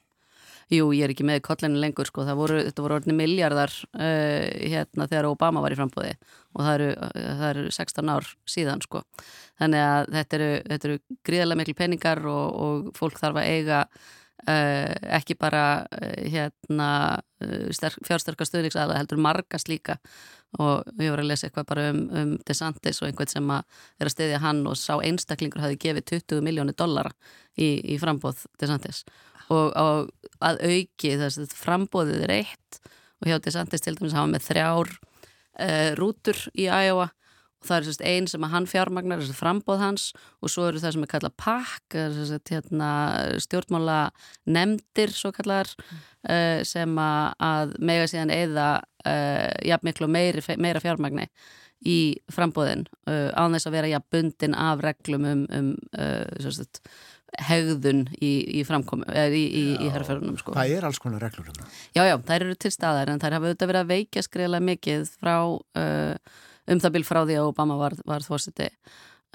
Jú, ég er ekki með kollinu lengur sko, voru, þetta voru orðinni miljardar uh, hérna þegar Obama var í frambóði og það eru, það eru 16 ár síðan sko, þannig að þetta eru, þetta eru gríðarlega miklu peningar og, og fólk þarf að eiga Uh, ekki bara uh, hérna, uh, fjársterkar stuðningsaðla heldur margast líka. Og ég voru að lesa eitthvað bara um, um DeSantis og einhvern sem að er að stiðja hann og sá einstaklingur hafi gefið 20 miljónir dollara í, í frambóð DeSantis. Og, og að auki þess að frambóðið er eitt og hjá DeSantis til dæmis hafa með þrjár rútur í Iowa og það er sérst einn sem að hann fjármagnar þess að frambóð hans og svo eru það sem er kallað pakk hérna, stjórnmála nefndir svo kallar mm. uh, sem að mega síðan eða uh, jafn miklu meiri, meira fjármagni í frambóðin uh, án þess að vera jafn bundin af reglum um, um sérst, hegðun í, í framkomi í, í, í herrferðunum sko. Það er alls konar reglur um það Já, já, þær eru til staðar en þær hafa auðvitað verið að veikja skriðlega mikið frá um það bíl frá því að Obama var, var þvorsiti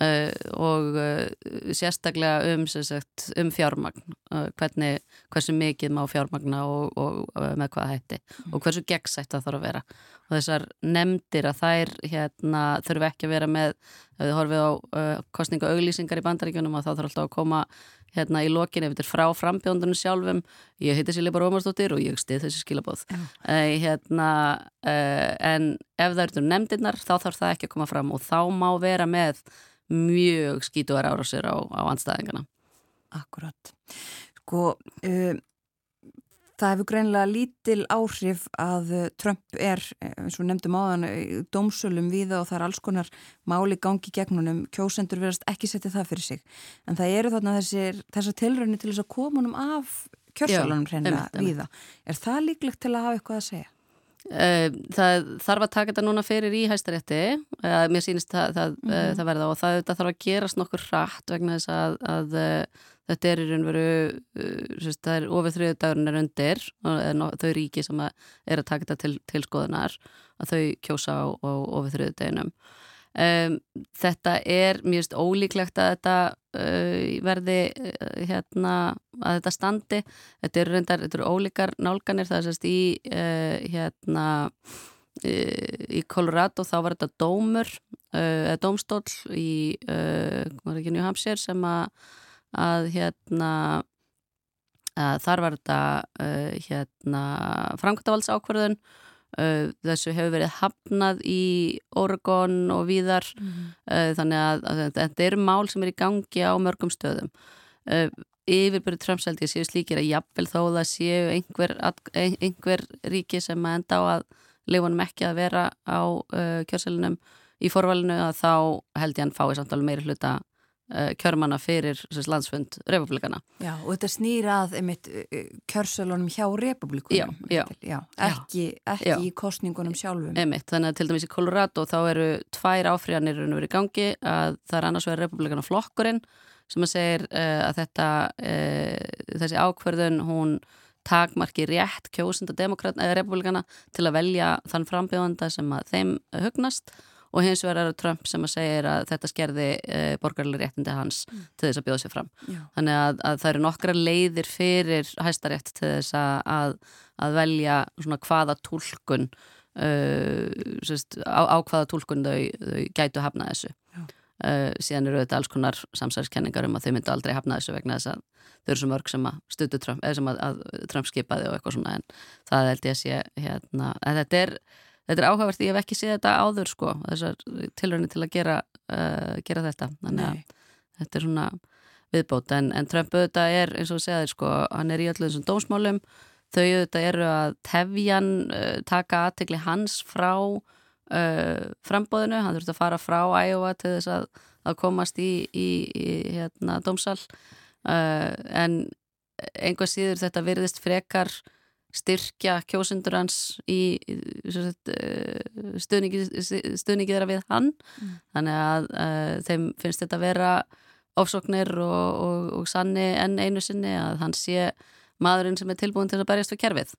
uh, og uh, sérstaklega um, sagt, um fjármagn uh, hvernig, hversu mikið má fjármagna og, og með hvað hætti mm. og hversu gegnsætt það þarf að vera og þessar nefndir að þær hérna, þurfu ekki að vera með ef þið horfið á kostninga auglýsingar í bandaríkjunum og þá þarf alltaf að koma hérna í lokin ef þetta er frá frambjóndunum sjálfum. Ég heiti Silja Bara Ómarsdóttir og ég stið þessi skilabóð uh, hérna, uh, en ef það eru nefndirnar þá þarf það ekki að koma fram og þá má vera með mjög skítuðar árásir á, á anstæðingana Akkurat. Sko uh, Það hefur greinlega lítil áhrif að eh, Trump er, eh, eins og nefndum áðan, eh, dómsölum viða og það er alls konar máli gangi gegnunum, kjósendur verðast ekki setja það fyrir sig. En það eru þarna þessar tilröðinni til þess að komunum af kjörsalunum hreinlega viða. Er það líklegt til að hafa eitthvað að segja? Það þarf að taka þetta núna fyrir í hæstarétti, mér sýnist það, það, mm -hmm. það verða og það, það þarf að gerast nokkur hratt vegna þess að, að þetta er í raun veru uh, það er ofið þriðu dagurinnar undir og þau ríki sem að er að taka þetta til, til skoðunar að þau kjósa á, á ofið þriðu dagunum um, þetta er mjög ólíklegt að þetta uh, verði uh, hérna að þetta standi. Þetta eru reyndar, þetta eru ólíkar nálganir. Það er sérst í uh, hérna uh, í Colorado þá var þetta dómur uh, eða dómstól í var ekki New Hampshire sem að að hérna að þar var þetta uh, hérna framkvæmtavalds ákvarðun uh, þessu hefur verið hafnað í Oregon og víðar mm þannig að, að þetta eru mál sem er í gangi á mörgum stöðum. Yfirbyrju trömseldi séu slíkir að jafnvel þó það séu einhver, einhver ríki sem að enda á að leifunum ekki að vera á kjörselunum í forvalinu að þá held ég hann fái samtala meiri hluta kjörmanna fyrir sérst, landsfund republikana. Já, og þetta snýrað einmitt uh, kjörsölunum hjá republikunum. Já, já. já ekki, ekki já. í kostningunum sjálfum. Einmitt, þannig að til dæmis í Colorado þá eru tvær áfríðanir í gangi að það er annars vegar republikana flokkurinn sem að segir uh, að þetta þessi ákverðun hún takmarki rétt kjósunda republikana til að velja þann frambjóðanda sem að þeim hugnast og hins vegar er það Trump sem að segja að þetta skerði uh, borgarlega réttindi hans mm. til þess að bjóða sér fram. Já. Þannig að, að það eru nokkra leiðir fyrir hæstarétt til þess að, að velja svona hvaða tólkun uh, sérst, á, á hvaða tólkun þau, þau gætu hafna þessu. Uh, síðan eru þetta alls konar samsæðiskenningar um að þau myndu aldrei hafna þessu vegna þess að þau eru svo mörg sem að stutu Trump eða sem að, að Trump skipaði og eitthvað svona en það held ég að sé hérna, að þetta er þetta er áhugavert, ég hef ekki séð þetta áður sko, þessar tilröðinni til að gera, uh, gera þetta. Þannig að Nei. þetta er svona viðbót. En, en Trump auðvitað er eins og segðir sko, hann er í öllu þessum dómsmálum. Þau auðvitað eru að tefjan uh, taka aðtegli hans frá uh, frambóðinu, hann þurft að fara frá Æjóa til þess að, að komast í, í, í hérna, dómsal. Uh, en einhvað síður þetta virðist frekar styrkja kjósundur hans í uh, stuðningi, stuðningi þeirra við hann. Mm. þannig að uh, þeim finnst þetta að vera ofsóknir og, og, og sanni enn einu sinni að hann sé maðurinn sem er tilbúin til að berjast við kerfið.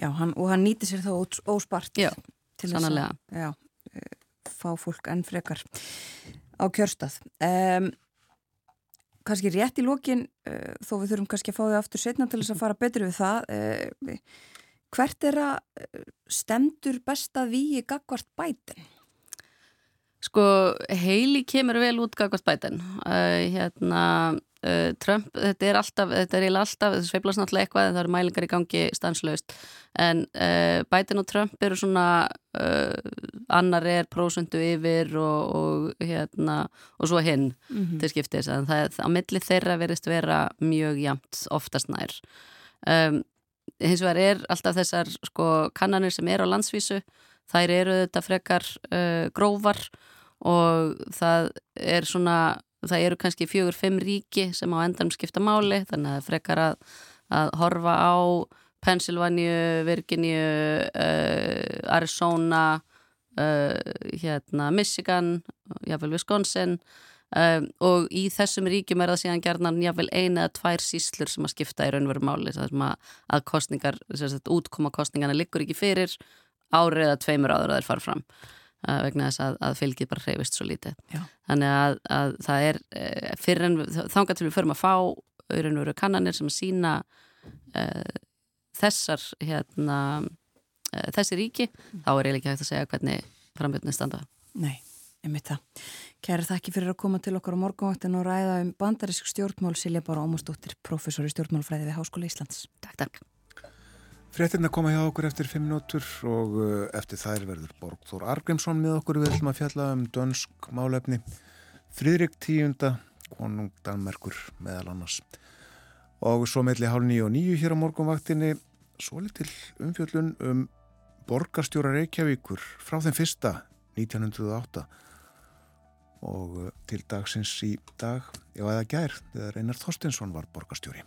Já, hann, og hann nýti sér þá óspart Já, sannlega Já, eh, fá fólk enn frekar á kjörstað. Um, kannski rétt í lókin eh, þó við þurfum kannski að fá þau aftur setna til þess að fara betur við það uh, hvert er að eh, stemdur besta víi gagvart bætin? Sko heili kemur vel út gagvart bætin hérna Uh, Trump, þetta er alltaf, þetta er alltaf þetta sveiplast náttúrulega eitthvað en það eru mælingar í gangi stanslaust. En uh, Biden og Trump eru svona uh, annar er prósundu yfir og, og hérna og svo hinn mm -hmm. til skiptis. En það er á milli þeirra verist vera mjög jamt oftast nær. Um, hins vegar er alltaf þessar sko kannanir sem er á landsvísu þær eru þetta frekar grófar og það er svona það eru kannski fjögur, fimm ríki sem á endanum skipta máli þannig að frekar að, að horfa á Pennsylvania, Virginia uh, Arizona uh, hérna Michigan jáfnveil Wisconsin uh, og í þessum ríkjum er það síðan gerðan jáfnveil eina eða tvær síslur sem að skipta í raunveru máli. Að, að kostningar, útkoma kostningarna liggur ekki fyrir árið eða tveimur áður að þeir fara fram vegna þess að, að fylgið bara hreyfist svo lítið. Já. Þannig að, að það er eh, fyrir en þángar til við förum að fá auðvitað kannanir sem að sína uh, þessar hérna, uh, þessi ríki, mm. þá er eiginlega ekki hægt að segja hvernig frambjöndin standa. Nei, ég mitt það. Kæra þakki fyrir að koma til okkar á morgunvaktin og ræða um bandarísk stjórnmál Silja Bára Ómarsdóttir, professor í stjórnmálfræði við Háskóla Íslands. Takk, takk. Fréttina koma hjá okkur eftir 5 minútur og uh, eftir þær verður Borgþór Argrímsson með okkur. Við ætlum að fjalla um dönsk málefni. Fridrik tíunda konung Danmerkur meðal annars. Og svo meðli hálf nýju og nýju hér á morgunvaktinni svo litil umfjöllun um borgarstjóra Reykjavíkur frá þeim fyrsta 1908 og uh, til dagsins í dag, já eða gær þegar Einar Þorstinsson var borgarstjóri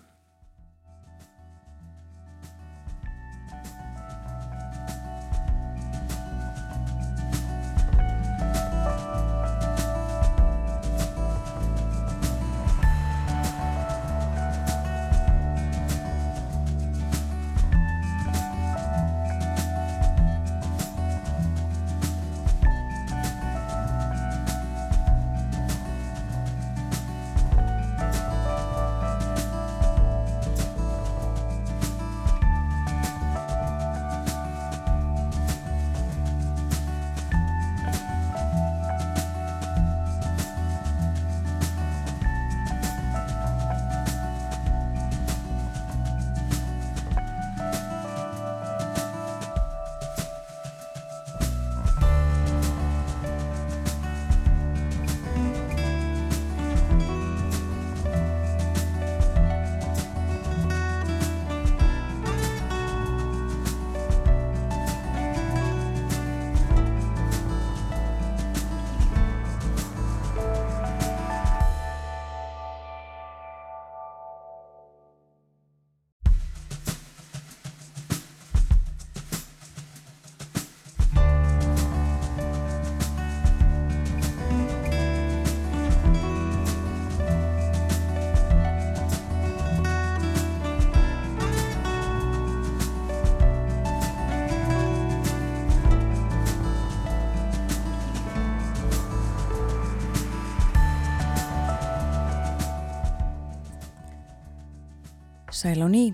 Sæl á ný.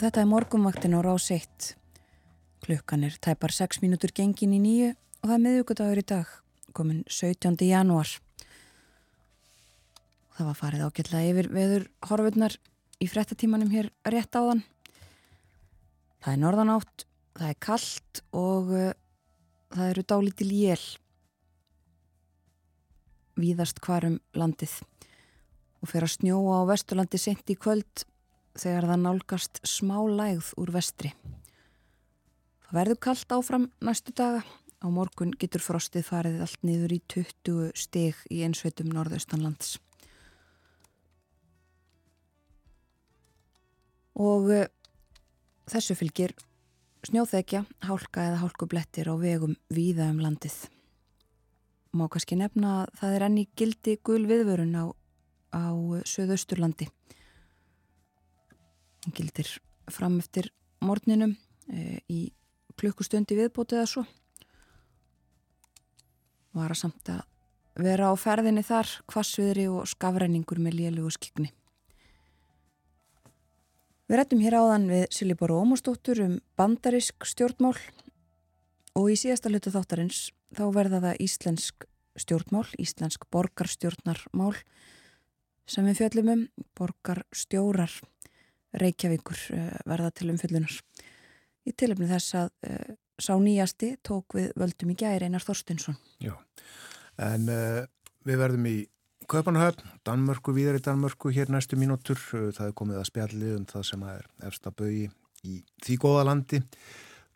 Þetta er morgumvaktin á rás 1. Klukkan er tæpar 6 mínútur gengin í nýju og það er miðugudagur í dag, komin 17. janúar. Það var farið ágætlega yfir veður horfurnar í frettatímanum hér rétt áðan. Það er norðanátt, það er kallt og uh, það eru dálítil jél víðast hvarum landið og fer að snjóa á vesturlandi sent í kvöld þegar það nálgast smá lægð úr vestri. Það verður kallt áfram næstu daga. Á morgun getur frostið farið allt niður í 20 stig í einsveitum norðaustanlands. Og uh, þessu fylgir snjóþekja, hálka eða hálkublettir á vegum víða um landið. Má kannski nefna að það er enni gildi gul viðvörun á, á söðausturlandi. Hún gildir fram eftir morninum e, í klukkustundi viðbótið eða svo. Var að samt að vera á ferðinni þar, kvassviðri og skafræningur með lélugu skikni. Við rættum hér áðan við Silibor Ómarsdóttur um bandarisk stjórnmál og í síðasta hlutu þáttarins þá verða það íslensk stjórnmál, íslensk borgarstjórnarmál sem við fjöllum um, borgarstjórar Reykjavíkur eh, verða til umfyllunar. Í tilöfni þess að uh, sá nýjasti tók við völdum í gæri Einar Þorstinsson. Já, en uh, við verðum í Kaupanhöfn, Danmörku, viðar í Danmörku hér næstu mínútur. Það er komið að spjallið um það sem er efsta bögi í því góða landi.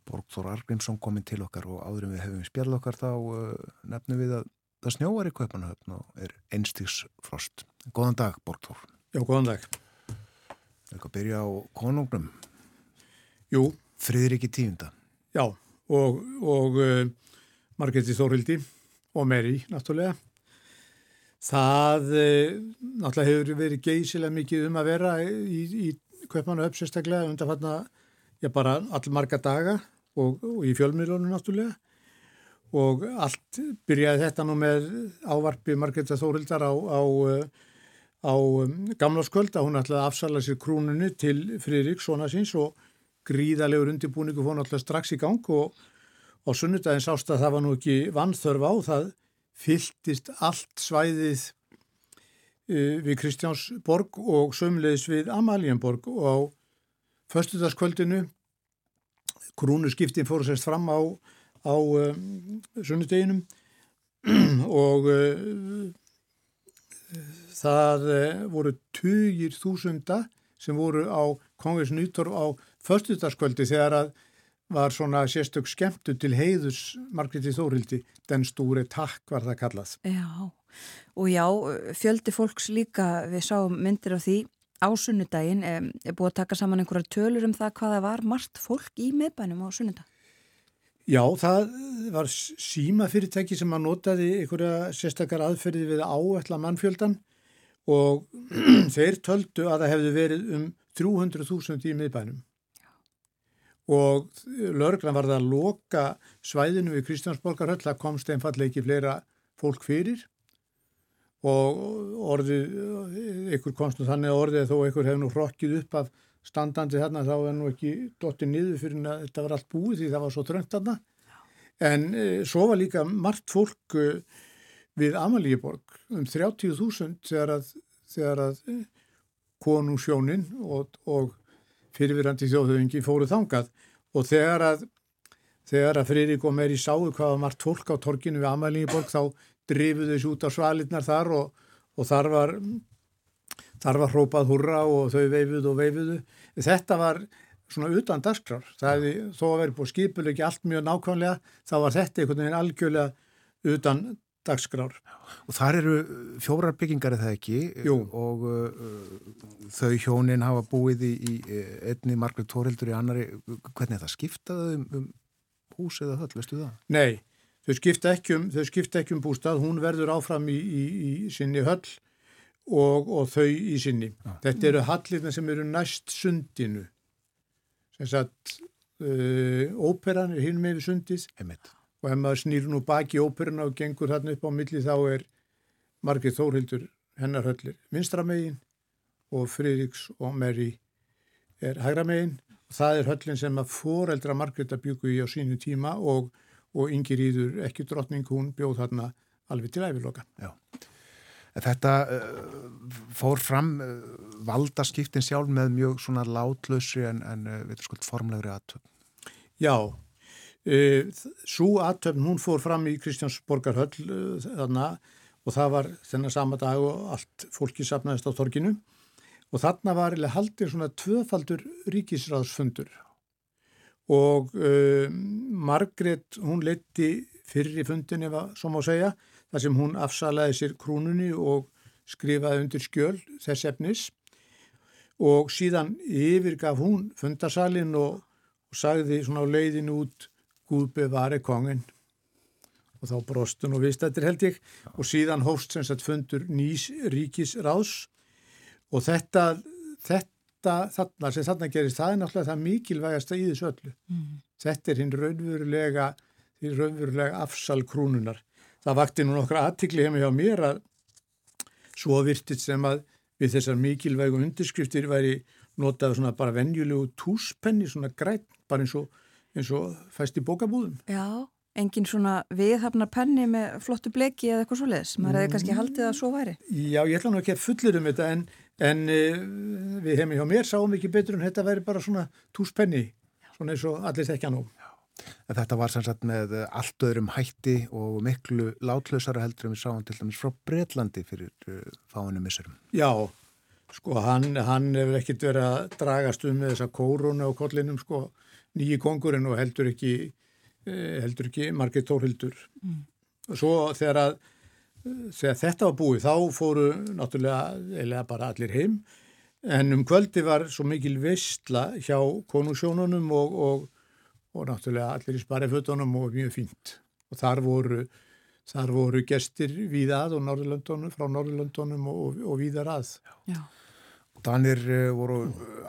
Borgþór Argrímsson kominn til okkar og áðurum við hefum spjall okkar þá uh, nefnum við að það snjóar í Kaupanhöfn og er einstigsfrost. Góðan dag, Borgþór. Já, góðan dag. Það er ekki að byrja á konungnum. Jú. Friðriki tíunda. Já, og, og uh, Margretti Þórildi og Meri, náttúrulega. Það uh, náttúrulega hefur verið geysilega mikið um að vera í, í Kvöpmannu upp sérstaklega undanfatna, já bara allmarga daga og, og í fjölmiðlunum náttúrulega. Og allt byrjaði þetta nú með ávarpi Margretti Þórildar á, á uh, á um, gamlarskvöld að hún ætlaði að afsala sér krúnunni til Friðrik, svona síns og gríðalegur undirbúningu fór náttúrulega strax í gang og á sunnudagin sást að það var nú ekki vannþörf á. Það fylltist allt svæðið uh, við Kristjánsborg og sömleis við Amalíanborg og á förstudagskvöldinu krúnuskiptin fór sérst fram á, á um, sunnudeginum. (clears throat) Og uh, það eh, voru tugir þúsunda sem voru á Kongress Nýtorf á förstutaskvöldi þegar að var svona sérstök skemmtu til heiðus Margreti Þórildi, den stúri takk var það kallað. Já, og já, fjöldi fólks líka, við sáum myndir af því á sunnudaginn, er búið að taka saman einhverja tölur um það hvaða var margt fólk í meðbænum á sunnudag? Já, það var síma fyrirtæki sem að notaði einhverja sérstakar aðferði við áætla mannfjöldan og (clears throat) þeir töldu að það hefði verið um 300.000 í miðbænum. Og lörglan var það að loka svæðinu við Kristjánsborgarhöll það komst einfallega ekki fleira fólk fyrir og orðið, ykkur komst nú þannig að orðið þó ykkur hefði nú hrokkið upp af standandi þarna þá er nú ekki dottið niður fyrir að þetta var allt búið því það var svo tröngt þarna. En e, svo var líka margt fólk e, við Amalíuborg um 30.000 þegar að, þegar að eh, konungsjónin og, og fyrirvirandi þjóðhauðingi fóru þangað. Og þegar að þegar að Friðrik og Meri sáu hvaða margt fólk á torkinu við Amalíuborg þá drifuðu þessu út á svalirnar þar og, og þar var þar var hrópað hurra og þau veifuðu og veifuðu. Þetta var svona utan dasgrar. Það hefði þó að vera búið skipulegi allt mjög nákvæmlega þá var þetta einhvern veginn algjörlega utan dagskrár. Og þar eru fjórar byggingar eða ekki Jú. og uh, þau hjónin hafa búið í, í einni margrið tórhildur í annari. Hvernig er það skiptaði um, um hús eða höll, veistu það? Nei, þau skipta ekki um, skipta ekki um bústað, hún verður áfram í, í, í sinni höll og, og þau í sinni. Já. Þetta eru hallirna sem eru næst sundinu. Sem sagt, uh, óperan er hinn með sundið. Emmett og ef maður snýr nú baki óperuna og gengur þarna upp á milli þá er Margrið Þórhildur hennar höllir vinstramegin og Friðriks og Meri er hægra megin og það er höllin sem að foreldra Margreta byggu í á sínu tíma og, og yngir íður ekki drottning hún bjóð þarna alveg til æfiloka. Já. Þetta uh, fór fram uh, valdaskiptin sjálf með mjög svona látlösri en, en uh, við sko formlegri aðtöfn. Já, uh, svo aðtöfn hún fór fram í Kristjánsborgarhöll uh, þarna og það var þennan sama dag og allt fólki sapnaðist á torkinu og þarna var haldið svona tvöfaldur ríkisráðsfundur og uh, Margret hún leti fyrir í fundin ef að svo má segja þar sem hún afsalaði sér krúnunni og skrifaði undir skjöl þess efnis. Og síðan yfirgaf hún fundarsalinn og, og sagði svona á leiðinu út Guð bevari kongin og þá brostun og vist þetta held ég. Og síðan hóst sem sagt fundur nýs ríkisráðs. Og þetta, þetta þarna sem þarna gerist það er náttúrulega það mikilvægast að í þessu öllu. Mm. Þetta er hinn raunverulega, hinn raunverulega afsal krúnunar það vakti nú nokkra aðtikli hefði hjá mér að svo virtist sem að við þessar mikilvægu undirskriftir væri notað svona bara venjulegu túspenni, svona græn, bara eins og, eins og fæst í bókabúðum. Já, engin svona viðhafnar penni með flottu bleki eða eitthvað svo leiðis. Maður hefði kannski haldið að svo væri. Já, ég ætla nú ekki að fullir um þetta en, en uh, við hefum hjá mér sáum ekki betur en þetta væri bara svona túspenni, svona eins og allir þekkja nú. En þetta var sannsagt með allt öðrum hætti og miklu látlausara heldur en við sáum til dæmis frá Breitlandi fyrir uh, fáinu missurum. Já, sko hann, hann hefur ekkert verið að dragast um með þessa kóruna og kollinum sko nýji kongurinn og heldur ekki, eh, heldur ekki Margit Tórhildur. Mm. Og svo þegar, að, þegar þetta var búið þá fóru náttúrulega eða bara allir heim en um kvöldi var svo mikil vistla hjá konusjónunum og, og og náttúrulega allir í sparefötunum og mjög fínt og þar voru, þar voru gestir við að og Norðurlöndunum frá Norðurlöndunum og, og viðar að Já. Danir uh, voru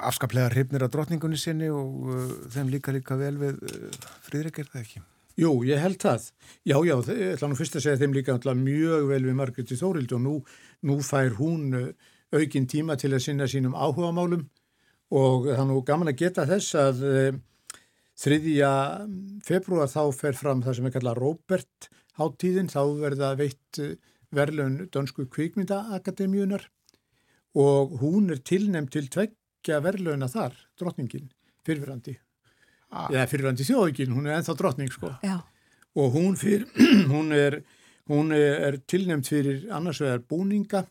afskaplega hrifnir af drotningunni sinni og uh, þeim líka líka vel við uh, Fríðrik er það ekki? Jú, ég held það. Já, já, ég ætla nú fyrst að segja þeim líka mjög vel við Margretti Þórild og nú, nú fær hún aukinn tíma til að sinna sínum áhugamálum og það er nú gaman að geta þess að Þriðja februar þá fer fram það sem er kallað Robert háttíðin, þá verða veitt eh, verðlun Dönsku kvikmyndaakademíunar og hún er tilnæmt til tveggja verðluna þar, drotningin, fyrirverandi. Ah. Eða fyrirverandi þjóðvíkin, hún er enþá drotning sko. Já. Og hún, fyr, (clears throat) hún, er, hún er tilnæmt fyrir annars vegar búninga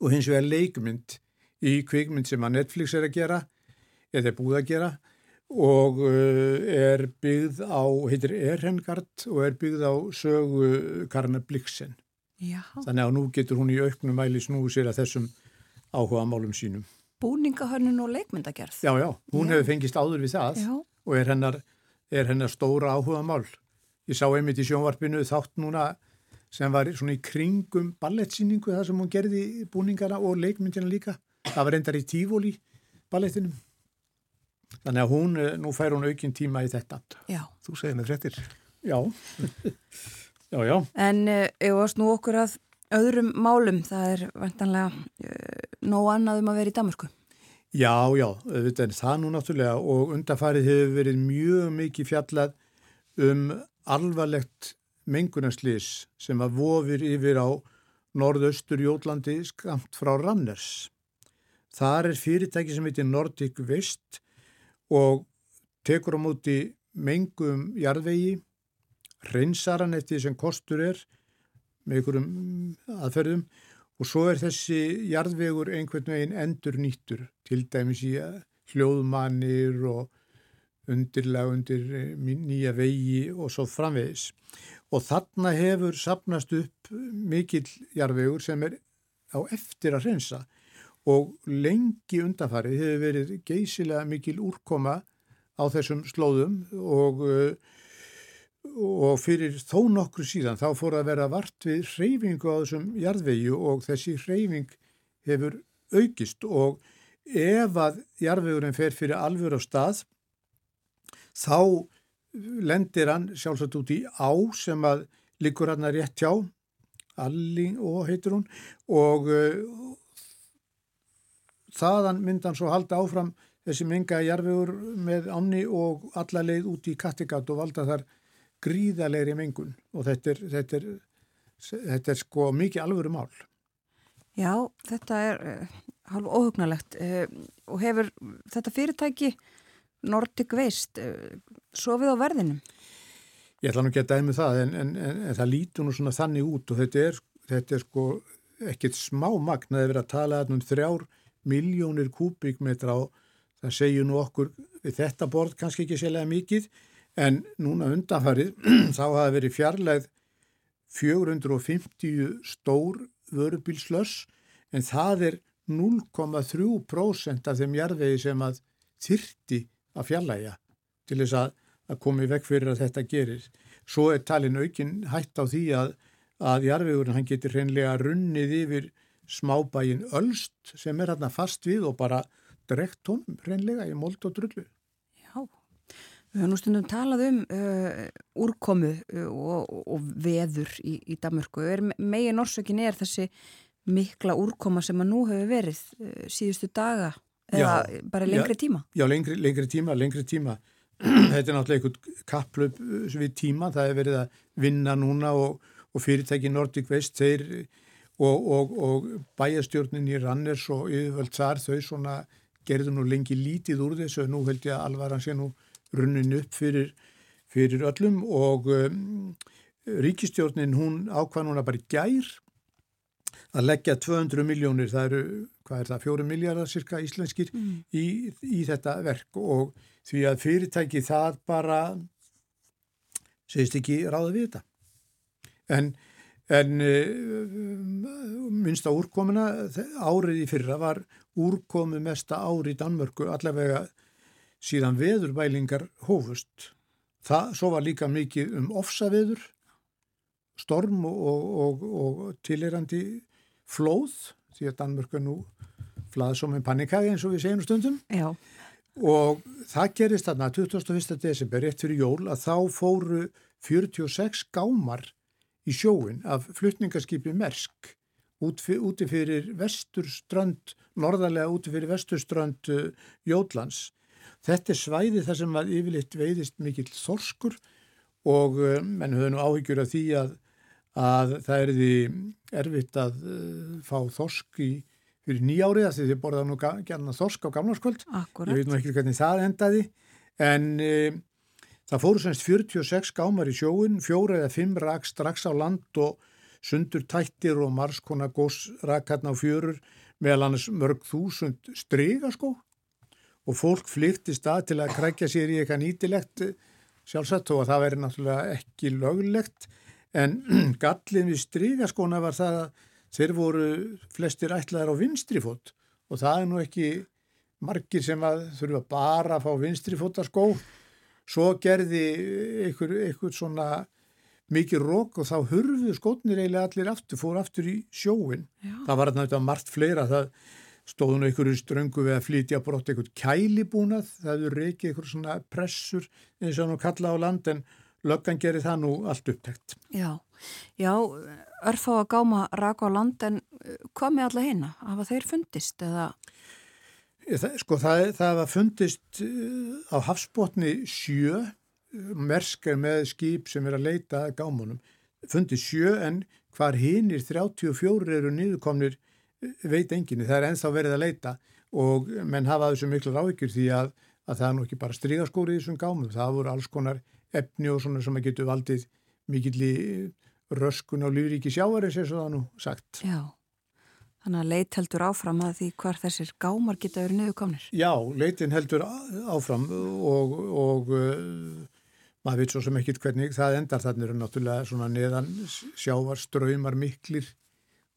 og hins vegar leikmynd í kvikmynd sem að Netflix er að gera, eða er búið að gera og uh, er byggð á, heitir Erhengard og er byggð á sögu Karna Bliksen. Já. Þannig að nú getur hún í auknum mæli snúið sér að þessum áhuga málum sínum. Búningahörnun og leikmyndagerð. Já, já, hún já. hefur fengist áður við það já. og er hennar, er hennar stóra áhuga mál. Ég sá einmitt í sjónvarpinu þátt núna sem var svona í kringum ballettsýningu það sem hún gerði búningana og leikmyndina líka. Það var endar í tífól í ballettinum. Þannig að hún, eh, nú fær hún aukinn tíma í þetta. Já. Þú segir með frettir. Já. já, já. En ef við snú okkur að öðrum málum, það er vantanlega uh, nóg annað um að vera í Damersku. Já, já, þetta er það nú náttúrulega og undarfarið hefur verið mjög mikið fjallað um alvarlegt mengunarslýs sem að vofir yfir á norðaustur Jólandi skamt frá Ranners. Þar er fyrirtæki sem heitir Nordic Waste og tekur á móti mengum jarðvegi, reynsaran eftir sem kostur er með einhverjum aðferðum og svo er þessi jarðvegur einhvern veginn endur nýttur til dæmis í hljóðmannir og undirlega undir eh, nýja vegi og svo framvegis. Og þarna hefur sapnast upp mikill jarðvegur sem er á eftir að reynsa og lengi undanfarið hefur verið geysilega mikil úrkoma á þessum slóðum og, eh, og fyrir þó nokkru síðan þá fór að vera vart við hreyfingu á þessum jarðvegi og þessi hreyfing hefur aukist. Og ef að jarðvegurinn fer fyrir alvör á stað þá lendir hann sjálfsagt út í á sem að likur hann að rétt hjá Alling og heitur hún og, eh, þaðan myndan svo halda áfram þessi menga jarfiður með áni og alla leið út í Kattegat og valda þar gríðalegri mengun og þetta er, þetta er, þetta er sko mikið alvöru mál. Já, þetta er uh, hálf óhugnalegt uh, og hefur þetta fyrirtæki Nordic Waste uh, sofið á verðinum? Ég ætla nú ekki að dæmi það en, en, en, en það lítur nú svona þannig út og þetta er, þetta er sko ekkert smá magn að vera að tala um þrjár miljónir kúbíkmetra og það segju nú okkur þetta borð kannski ekki sérlega mikið en núna undanfarið (clears throat) þá hafa verið fjarlægð 450 stór vörubílslöss en það er 0,3% af þeim jarðvegi sem að þyrti að fjarlægja til þess að, að komi vekk fyrir að þetta gerir. Svo er talin aukinn hætt á því að, að jarðvegurinn hann getur hreinlega runnið yfir smábægin Ölst sem er hérna fast við og bara drekt tónum hreinlega í mold og drullu. Já, við höfum nú stundum talað um uh, úrkomu uh, og, og veður í, í Damörku. Megin orsökin er þessi mikla úrkoma sem að nú hefur verið uh, síðustu daga eða já, bara lengri já, tíma? Já, lengri, lengri tíma, lengri tíma. (clears throat) Þetta er náttúrulega einhvern kapplöp við tíma, það hefur verið að vinna núna og, og fyrirtæki Nordic Waste þeir og, og, og bæjastjórnin í Ranners og yfirvöld þar þau svona gerðu nú lengi lítið úr þessu og nú held ég að alvaran sé nú runnin upp fyrir, fyrir öllum og um, ríkistjórnin hún ákvað núna bara gær að leggja 200 miljónir, það eru, hvað er það, 4 miljardar cirka íslenskir mm. í, í þetta verk og því að fyrirtæki það bara segist ekki ráða við þetta. En, en minnst á úrkomuna, árið í fyrra var úrkomu mesta ári í Danmörku allavega síðan veðurbælingar hófust. Það, svo var líka mikið um ofsaveður, storm og, og, og tilherandi flóð, því að Danmörku nú flaði svo með panikæði eins og við segjum stundum. Já. Og það gerist þarna 21. desember, fyrir jól, að þá fóru 46 gámar í sjóin af flutningarskipi Mersk úti fyrir vesturströnd, norðarlega úti fyrir vesturströnd uh, Jótlands. Þetta er svæði þar sem að yfirleitt veiðist mikill þorskur og uh, menn höfðu nú áhyggjur af því að, að það er því erfitt að uh, fá þorsk í fyrir nýjárið því þið borðaðu nú gæna þorsk á gamlarskvöld. Akkurat. Ég veit nú ekki hvernig það endaði en það fóru semst 46 gámar í sjóin, fjóra eða fimm rak strax á land og sundur tættir og marskona gósrakarna á fjörur meðal annars mörg þúsund stryga sko. Og fólk flyktist að til að krækja sér í eitthvað nýtilegt sjálfsagt og það veri náttúrulega ekki löglegt. En (clears throat) gallin við strygaskona var það að þeir voru flestir ætlaðar á vinstrifót og það er nú ekki margir sem að þurfa bara að fá vinstrifótaskó svo gerði einhver, einhver svona mikið rók og þá hurfuðu skotnir eiginlega allir aftur, fór aftur í sjóin Já. það var náttúrulega margt fleira það stóðun einhverju ströngu við að flytja brott einhvern kælibúnað það eru reykið einhverjum svona pressur eins og nú kalla á land en löggan gerir það nú allt upptækt Já, já, örfá að gáma raka á land en uh, hvað með alla hérna? Hafa þeir fundist eða? Sko það, það var fundist uh, á hafsbótni sjö mersk er með skip sem er að leita gámunum, fundist sjö en hvar hinnir 34 eru niðurkomnir veit enginni, það er enþá verið að leita og menn hafa þessu miklu ráðykjur því að, að það er nú ekki bara strígaskóri í þessum gámum, það voru alls konar efni og svona sem að getur valdið mikill í röskun á lífríki sjáaris eins og það nú sagt. Já, þannig að leit heldur áfram að því hvar þessir gámar geta verið niðurkomnir. Já, leitin heldur áfram og, og uh, maður veit svo sem ekkit hvernig það endar þannig eru náttúrulega svona neðan sjávar ströymar miklir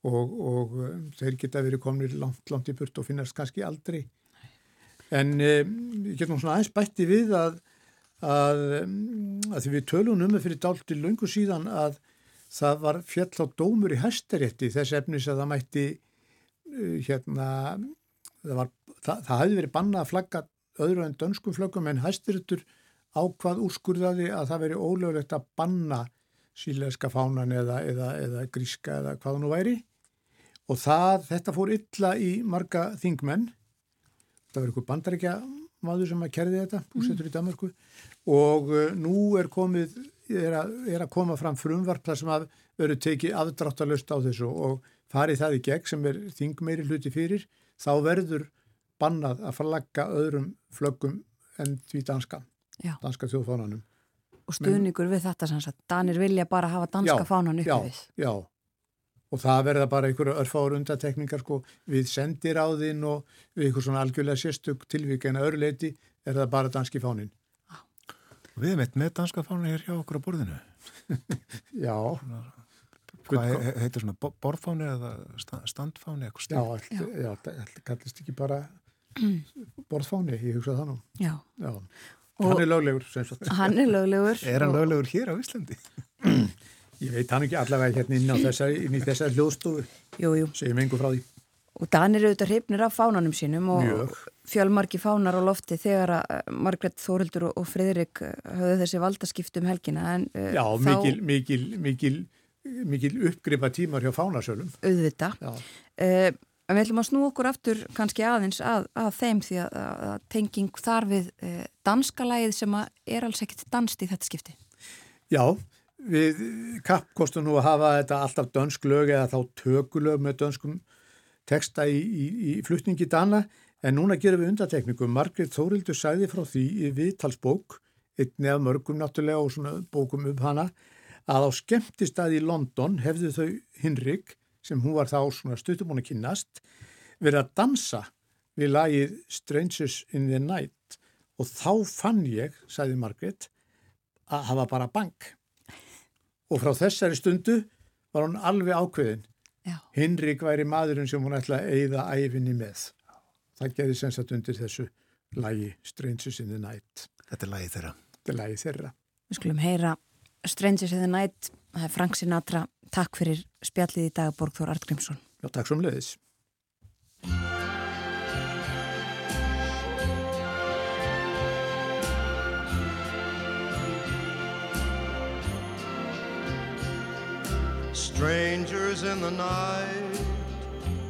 og, og um, þeir geta verið komnir langt, langt í burt og finnast kannski aldrei en um, ég get nú svona aðeins bætti við að, að, að því við tölum um fyrir dálti lungu síðan að það var fjall á dómur í hæstarétti þess efnis að það mætti uh, hérna það, var, það, það hefði verið bannað að flagga öðru en dönskum flöggum en hæstaréttur ákvað úrskurðaði að það veri ólögulegt að banna síleska fánan eða, eða, eða gríska eða hvað nú væri. Og það, þetta fór illa í marga þingmenn. Það var einhver bandaríkja maður sem að kerði þetta, búsettur í Danmarku og uh, nú er komið er að, er að koma fram frumvarp þar sem að veru tekið afdráttalust á þessu og farið það í gegn sem er þingmeiri hluti fyrir, þá verður bannað að flagga öðrum flöggum en því danska Já. danska þjóðfánanum Og stuðningur við þetta sem sagt, Danir vilja bara hafa danska Já, fánan uppi já, við. já og það verða bara einhverju örfáur undatekningar sko við sendir á þinn og við einhver svona algjörlega sérstök tilvík en að örleiti er það bara danski fánin Við erum eitt með danska fánu hér hjá okkur á borðinu. (laughs) já, Hvað he- he- heitir svona bo- borðfáni eða sta- standfáni eitthvað já, stíl? allt, já, það kallist ekki bara (clears throat) borðfáni, ég hugsa það nú Já, já, hann er löglegur sem sagt. hann er löglegur. Er hann löglegur hér á Íslandi? (clears throat) ég veit hann ekki allavega hérna inn, á þessari, inn í þessari hljóðstofu Jú, jú. segjum engu frá því Og Danir eru auðvitað hrifnir af fánanum sínum og Mjög. fjölmarki fánar á lofti þegar að uh, Margret Þórildur og, Friðrik uh, höfðu þessi valdaskiptum helgina en uh, já, þá mikil, mikil, mikil mikil uppgripa tímar hjá fánasölum auðvita. já, Uh, en við ætlum að snú okkur aftur kannski aðeins að, að þeim því að, að, tenging þar við uh, danska lagið sem er alls ekkit danst í þetta skipti. Já, við kappkostum nú að hafa þetta alltaf dönsk lög eða þá tökulög með dönskum texta í, í, í flutningi dana en núna gerum við undatekningu. Margrét Þórildur sagði frá því í viðtalsbók, einni af mörgum náttúrulega og svona bókum upp hana, að á skemmtistæði í London hefðu þau Hinrik, sem hún var þá svona stuttumónu kynnast, verið að dansa við lagið Strangers in the Night og þá fann ég, sagði Margrét, að hafa bara bank. Og frá þessari stundu var hún alveg ákveðin. Já. Hinrik væri maðurinn sem hún ætla að eigða æfinni með. Það gerði sem sagt undir þessu lagi Strangers in the Night. Þetta er lagið þeirra. Þetta er lagi þeirra. Við skulum heyra Strangers in the Night, það er Frank Sinatra, takk fyrir spjallið í dag Borgþór Artgrímsson. Já, takk svo um leiðis. Strangers in the night,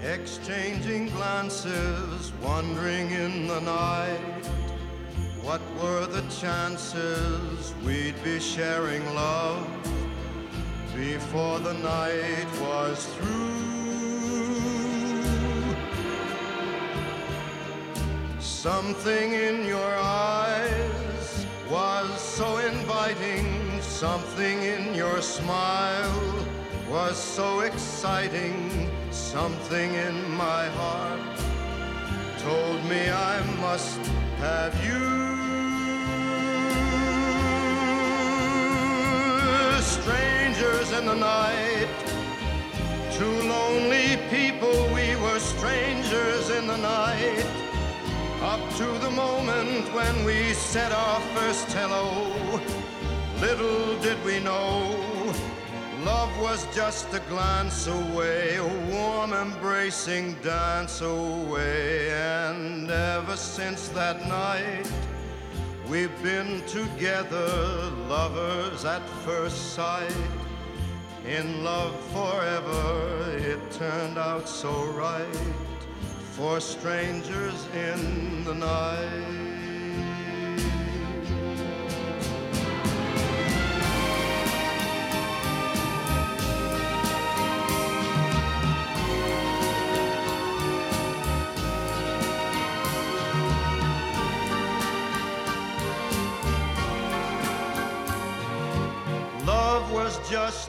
exchanging glances, wandering in the night. What were the chances we'd be sharing love before the night was through? Something in your eyes was so inviting, something in your smile was so exciting, something in my heart told me I must have you. Strangers in the night, two lonely people, we were strangers in the night. Up to the moment when we said our first hello, little did we know love was just a glance away, a warm embracing dance away. And ever since that night, we've been together, lovers at first sight. In love forever, it turned out so right for strangers in the night.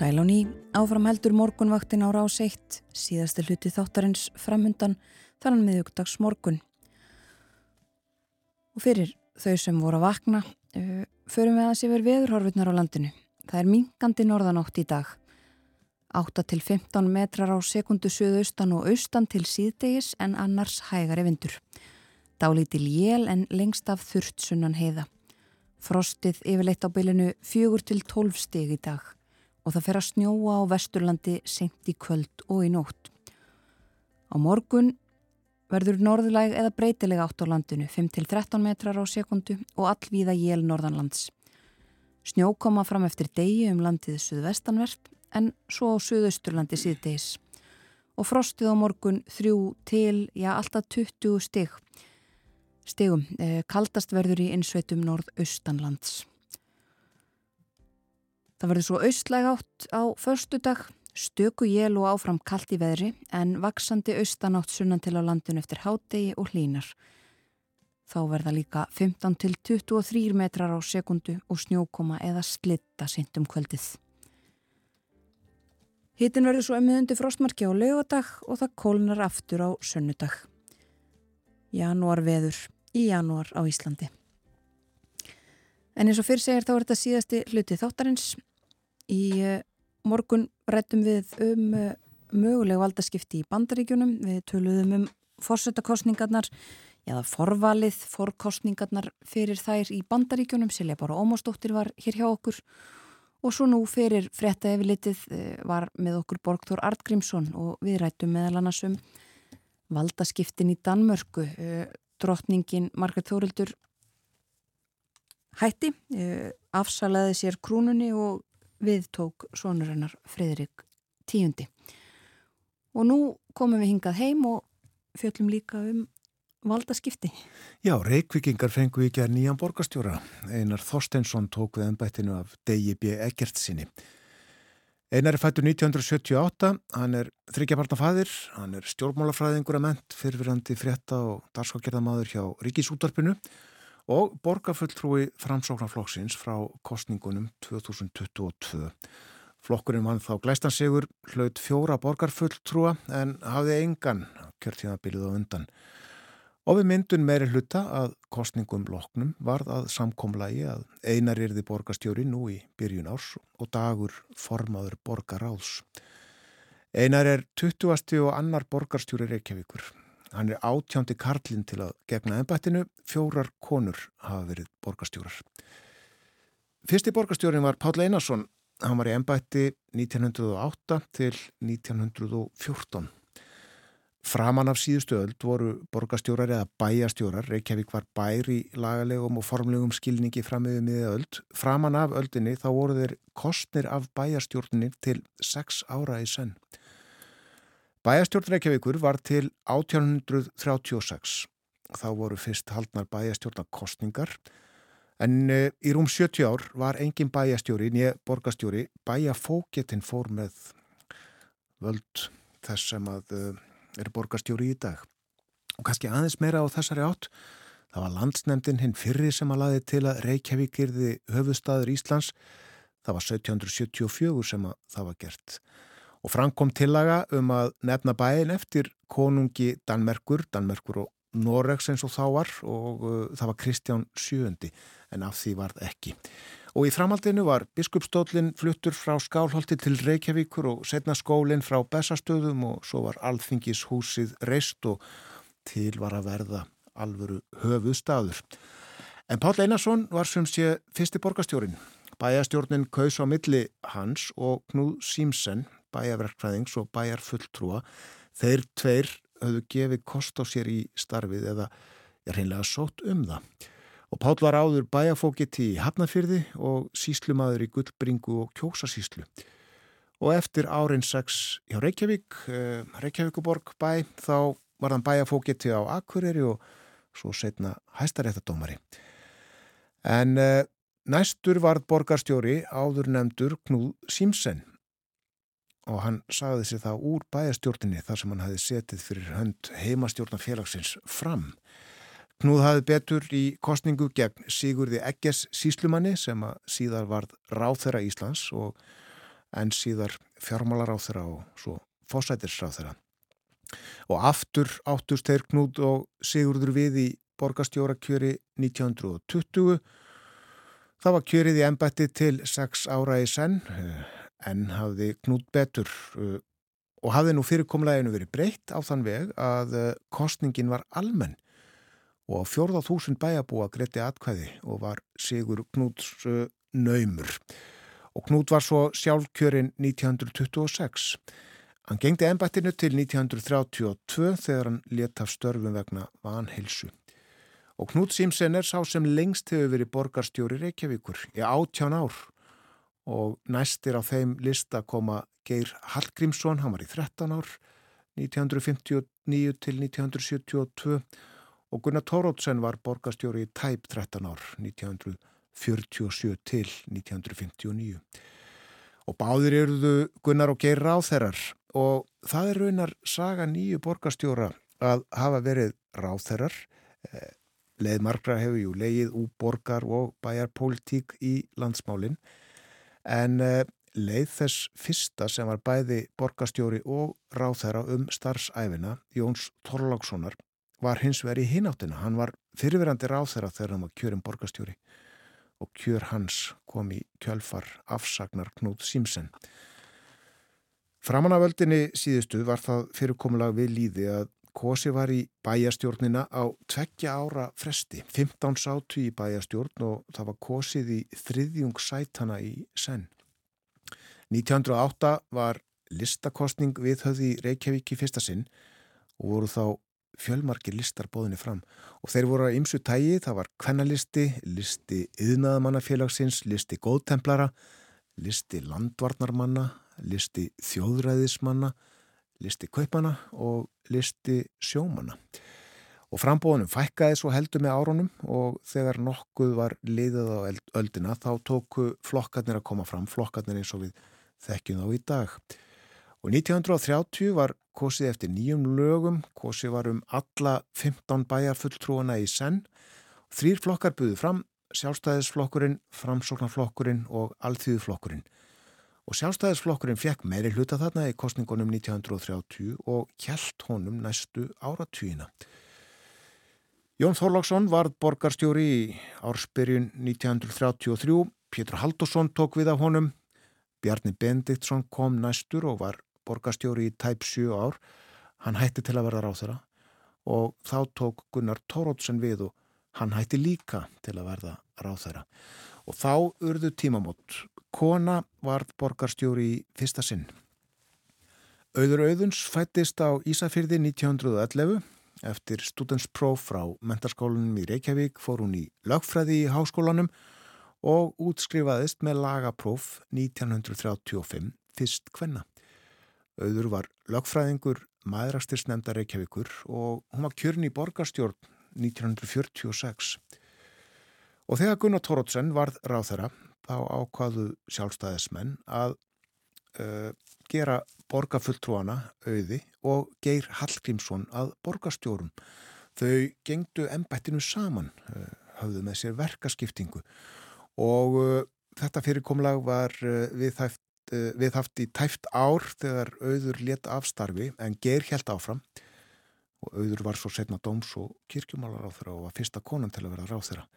Sælóni áfram heldur morgunvaktin á rás 1, síðasti hluti þáttarins framundan þannig miðugdags morgun. Og fyrir þau sem voru að vakna, uh, förum við að sé verið veðurhorfurnar á landinu. Það er minkandi norðanátt í dag. 8 til 15 metrar á sekundu suðaustan og austan til síðdegis en annars hægari vindur. Dálítil jél en lengst af þurrt sunnan heiða. Frostið yfirleitt á bylinu 4 til 12 steg í dag og það fer að snjóa á vesturlandi senkt í kvöld og í nótt. Á morgun verður norðlæg eða breytilega átt á landinu 5-13 metrar á sekundu og allvíða jél norðanlands. Snjó koma fram eftir degi um landið suðvestanvert en svo á suðausturlandi síðdeis. Og frostið á morgun þrjú til, já, alltaf 20 stig. Stigum, eh, kaldast verður í innsveitum norðaustanlands. Það verður svo austlæg átt á förstu dag, stöku jél og áfram kallt í veðri en vaksandi austanátt sunnan til á landinu eftir hádegi og hlínar. Þá verða líka 15 til 23 metrar á sekundu og snjókoma eða slitta sint um kvöldið. Hittin verður svo emmiðundi frostmarki á laugadag og það kólnar aftur á sönnudag. Janúar veður í janúar á Íslandi. En eins og fyrir segir þá er þetta síðasti hluti þáttarins Í eh, morgun rættum við um eh, möguleg valdaskipti í bandaríkjunum. Við töluðum um fórsetakostningarnar eða forvalið, fórkostningarnar fyrir þær í bandaríkjunum. Silja Bára Ómástóttir var hér hjá okkur og svo nú fyrir frétta efilitið eh, var með okkur Borgþór Artgrímsson og við rættum meðal annars um valdaskiptin í Danmörku. Drottningin Margaret Þórildur hætti, afsalaði sér krúnunni og við tók sonur hennar Fridrik tíundi. Og nú komum við hingað heim og fjöllum líka um valdaskipti. Já, Reykvikingar fengu ekki að nýjan borgastjóra. Einar Þorsteinsson tók við ennbættinu af D.I.B. Egert sinni. Einar er fættur 1978, hann er þryggjabarnafaðir, hann er stjórnmálafræðingur að ment, fyrirverandi frétta og darskókjörðamadur hjá Ríkisúttarpinu og borgarfulltrúi framsóknarflokksins frá kostningunum 2022. Flokkurinn vann þá glæstansegur, hlaut fjóra borgarfulltrúa en hafði engan kjörtíðabilið á undan. Og við myndun meiri hluta að kostningum loknum varð að samkomlagi að einar yrði borgarstjóri nú í byrjun árs og dagur formaður borgaráðs. Einar er 20. og annar borgarstjóri Reykjavíkur Hann er átjándi karlinn til að gegna ennbættinu, fjórar konur hafa verið borgastjórar. Fyrsti borgastjórin var Páll Einarsson, hann var í ennbætti 1908 til 1914. Framan af síðustu öld voru borgastjórar eða bæjastjórar, Reykjavík var bær í lagalegum og formlegum skilningi frammiðið miðið öld. Framan af öldinni þá voru þeir kostnir af bæjastjórninni til sex ára í senn. Bæjastjórn Reykjavíkur var til 1836. Þá voru fyrst haldnar bæjastjórnarkostningar en e, í rúm 70 ár var engin bæjastjóri, nýja borgastjóri, bæjafóketinn fór með völd þess sem að e, eru borgastjóri í dag. Og kannski aðeins meira á þessari átt, það var landsnemdin hinn fyrri sem að laði til að Reykjavík yrði höfustadur Íslands, það var 1774 sem að það var gert og framkom tillaga um að nefna bæin eftir konungi Danmerkur, Danmerkur og Noregs eins og þá var og uh, það var Kristján VII en af því varð ekki. Og í framhaldinu var biskupstólinn fluttur frá Skálholti til Reykjavíkur og setna skólinn frá Bessastöðum og svo var alþingis húsið reist og til var að verða alvöru höfuð staður. En Pál Einarsson var sem sé fyrsti borgastjórin. Bæjastjórnin kaus á milli hans og Knúð Símsen bæjarverkfræðings og bæjarfulltrúa þeir tveir höfðu gefið kost á sér í starfið eða hreinlega sótt um það. Og Pál var áður bæjarfókitt í Hafnafyrði og síslumadur í Gullbringu og Kjósasíslu. Og eftir árin 6 hjá Reykjavík, eh, Reykjavíkuborg bæ, þá var hann bæjarfókitti á Akureyri og svo setna hæstaréttadómari. En eh, næstur varð borgarstjóri áður nefndur Knúð Símsen og hann sagði sér það úr bæjastjórninni þar sem hann hafi setið fyrir hönd heimastjórnarfélagsins fram. Knúð hafi betur í kostningu gegn Sigurði Egges síslumanni sem að síðar varð ráþæra Íslands og en síðar fjármálaráð þeirra og svo fósætisráð þeirra. Og aftur áttust þeir knút og Sigurður við í borgastjóra kjöri 1920. Það var kjörið í ennbætti til sex ára í senn en hafði knút betur og hafði nú fyrirkomleginu verið breytt á þann veg að kostningin var almenn og fjórða þúsund bæjabúa greiti atkvæði og var Sigur Knúts naumur. Og Knút var svo sjálfkjörinn 1926. Hann gengdi ennbættinu til 1932 þegar hann let af störfum vegna vanheilsu. Og Knút Simsen er sá sem lengst hefur verið borgarstjóri Reykjavíkur í áttján ár og næstir á þeim lista koma Geir Hallgrímsson, hann var í 13 ár 1959 til 1972 og Gunnar Tórótsen var borgarstjóri í tæp 13 ár 1947 til 1959 og báðir eruðu Gunnar og Geir ráþerrar og það er raunar saga nýju borgarstjóra að hafa verið ráþerrar leið margra hefur jú leið úr borgar og bæjarpolítík í landsmálinn en leið þess fyrsta sem var bæði borgarstjóri og ráþæra um starfsæfina, Jóns Þorlákssonar, var hins vegar í hináttina. Hann var fyrirverandi ráþæra þegar hann var kjörum borgarstjóri og kjör hans kom í kjölfar afsagnar Knúð Simsen. Framanavöldinni síðustu var það fyrirkomulag við líði að Kosi var í bæjastjórnina á tveggja ára fresti, 15 sátu í bæjastjórn og það var kosið í þriðjung sætana í senn. 1908 var listakostning við höfði Reykjavík í fyrsta sinn og voru þá fjölmarkir listar bóðinni fram og þeir voru að ymsu tægi, það var kvennalisti, listi yðnaðamannafélagsins, listi góðtemplara, listi landvarnarmanna, listi þjóðræðismanna, listi kaupana og listi sjómana. Og frambóðunum fækkaði svo heldur með árunum og þegar nokkuð var liðað á öldina þá tóku flokkarnir að koma fram, flokkarnir eins og við þekkjum þá í dag. Og 1930 var kosið eftir nýjum lögum, kosið var um alla 15 bæjar fulltrúana í senn. Þrýr flokkar buðu fram, sjálfstæðisflokkurinn, framsóknarflokkurinn og alþýðuflokkurinn. Og sjálfstæðisflokkurinn fekk meiri hluta þarna í kostningunum 1930 og hjælt honum næstu áratvíina. Jón Þorláksson varð borgarstjóri í ársbyrjun 1933, Pétur Haldursson tók við af honum, Bjarni Bendiktsson kom næstur og var borgarstjóri í tæp 7 ár, hann hætti til að verða ráþara og þá tók Gunnar Tórótsen við og hann hætti líka til að verða ráþara. Og þá urðu tímamót. Kona var borgarstjóri í fyrsta sinn. Auður Auðuns fættist á Ísafyrði 1911. Eftir studentspróf frá mentarskólanum í Reykjavík fór hún í lögfræði í háskólanum og útskrifaðist með lagapróf 1935 fyrst hvenna. Auður var lögfræðingur maðurastirsnefnda Reykjavíkur og hún var kjörn í borgarstjórn 1946. Og þegar Gunnar Tórótsen varð ráþara þá ákvaðu sjálfstæðismenn að uh, gera borgarfulltrúana auði og Geir Hallgrímsson að borgarstjórum. Þau gengdu ennbættinu saman, uh, hafðu með sér verkaskiptingu og uh, þetta fyrirkomlag var viðhaft, viðhaft í tæft ár þegar auður let afstarfi en Geir held áfram og auður var svo setna dóms og kirkjumálar á þeirra og var fyrsta konan til að vera ráð þeirra.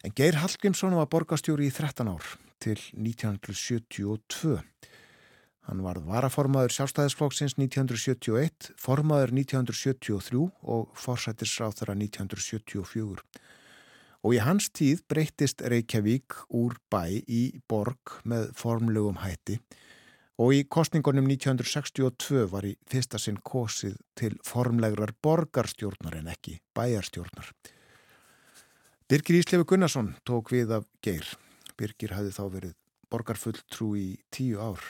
En Geir Hallgrímsson var borgastjóri í 13 ár til 1972. Hann var varaformaður sjálfstæðisflokksins 1971, formaður 1973 og forsættisráð þeirra 1974. Og í hans tíð breyttist Reykjavík úr bæ í borg með formlegum hætti og í kostningunum 1962 var í fyrsta sinn kosið til formlegrar borgarstjórnar en ekki bæjarstjórnar. Birgir Íslefi Gunnarsson tók við af Geir. Birgir hafði þá verið borgarfulltrú í tíu ár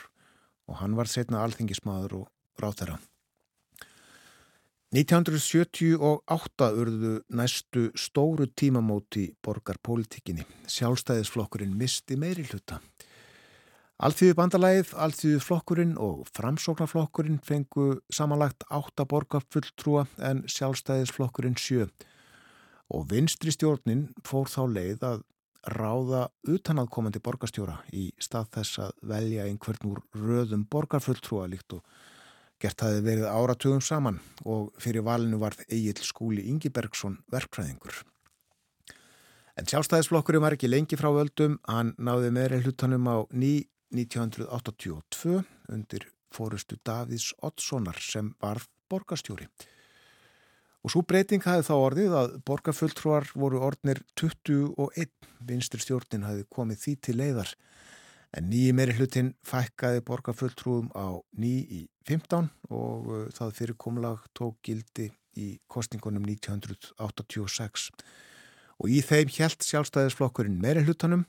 og hann var setna alþingismadur og ráþæra. 1978 urðu næstu stóru tímamóti borgarpolitikinni. Sjálfstæðisflokkurinn misti meiri hluta. Alþýðu bandalæð, alþýðu flokkurinn og framsóknarflokkurinn fengu samanlagt átta borgarfulltrúa en sjálfstæðisflokkurinn sjö og vinstri stjórnin fór þá leið að ráða utanaðkomandi borgarstjóra í stað þess að velja einhvern úr röðum borgarfulltrúa líkt og gert hafi verið áratugum saman og fyrir valinu varð Egil Skúli Ingibergsson verkfræðingur. En sjálfstæðisflokkurinn var ekki lengi frá völdum, hann náði meðri hlutanum á ný 1982 undir fórustu Davíðs Oddssonar sem varð borgarstjóri. Og svo breyting hafið þá orðið að borgarfulltrúar voru orðnir 21, vinstur stjórnin hafið komið því til leiðar. En nýji meiri hlutin fækkaði borgarfulltrúum á ný í 15 og uh, það fyrirkomlag tók gildi í kostningunum 1986. Og í þeim helt sjálfstæðisflokkurinn meiri hlutanum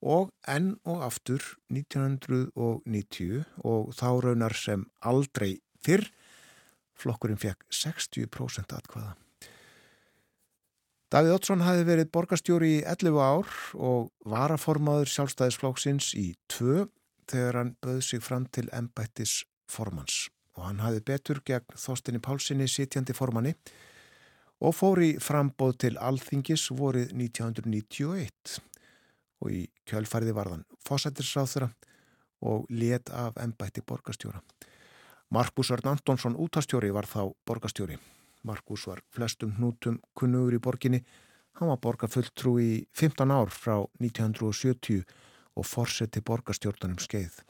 og enn og aftur 1990 og þá raunar sem aldrei fyrr flokkurinn fekk 60% atkvaða. Davíð Ottsson hafi verið borgarstjóri í 11 ár og varaformaður sjálfstæðisflokksins í 2 þegar hann böð sig fram til embættis formans og hann hafi betur gegn Þorstinni Pálssoni sitjandi formanni og fór í frambóð til Alþingis vorið 1991 og í kjölfæriði varðan fósættisráþura og let af ennbætti borgastjóra. Markus Örn Antonsson útastjóri var þá borgastjóri. Markus var flestum hnútum kunnugur í borginni. Hann var borgarfulltrú í 15 ár frá 1970 og fórseti borgastjórnunum skeið.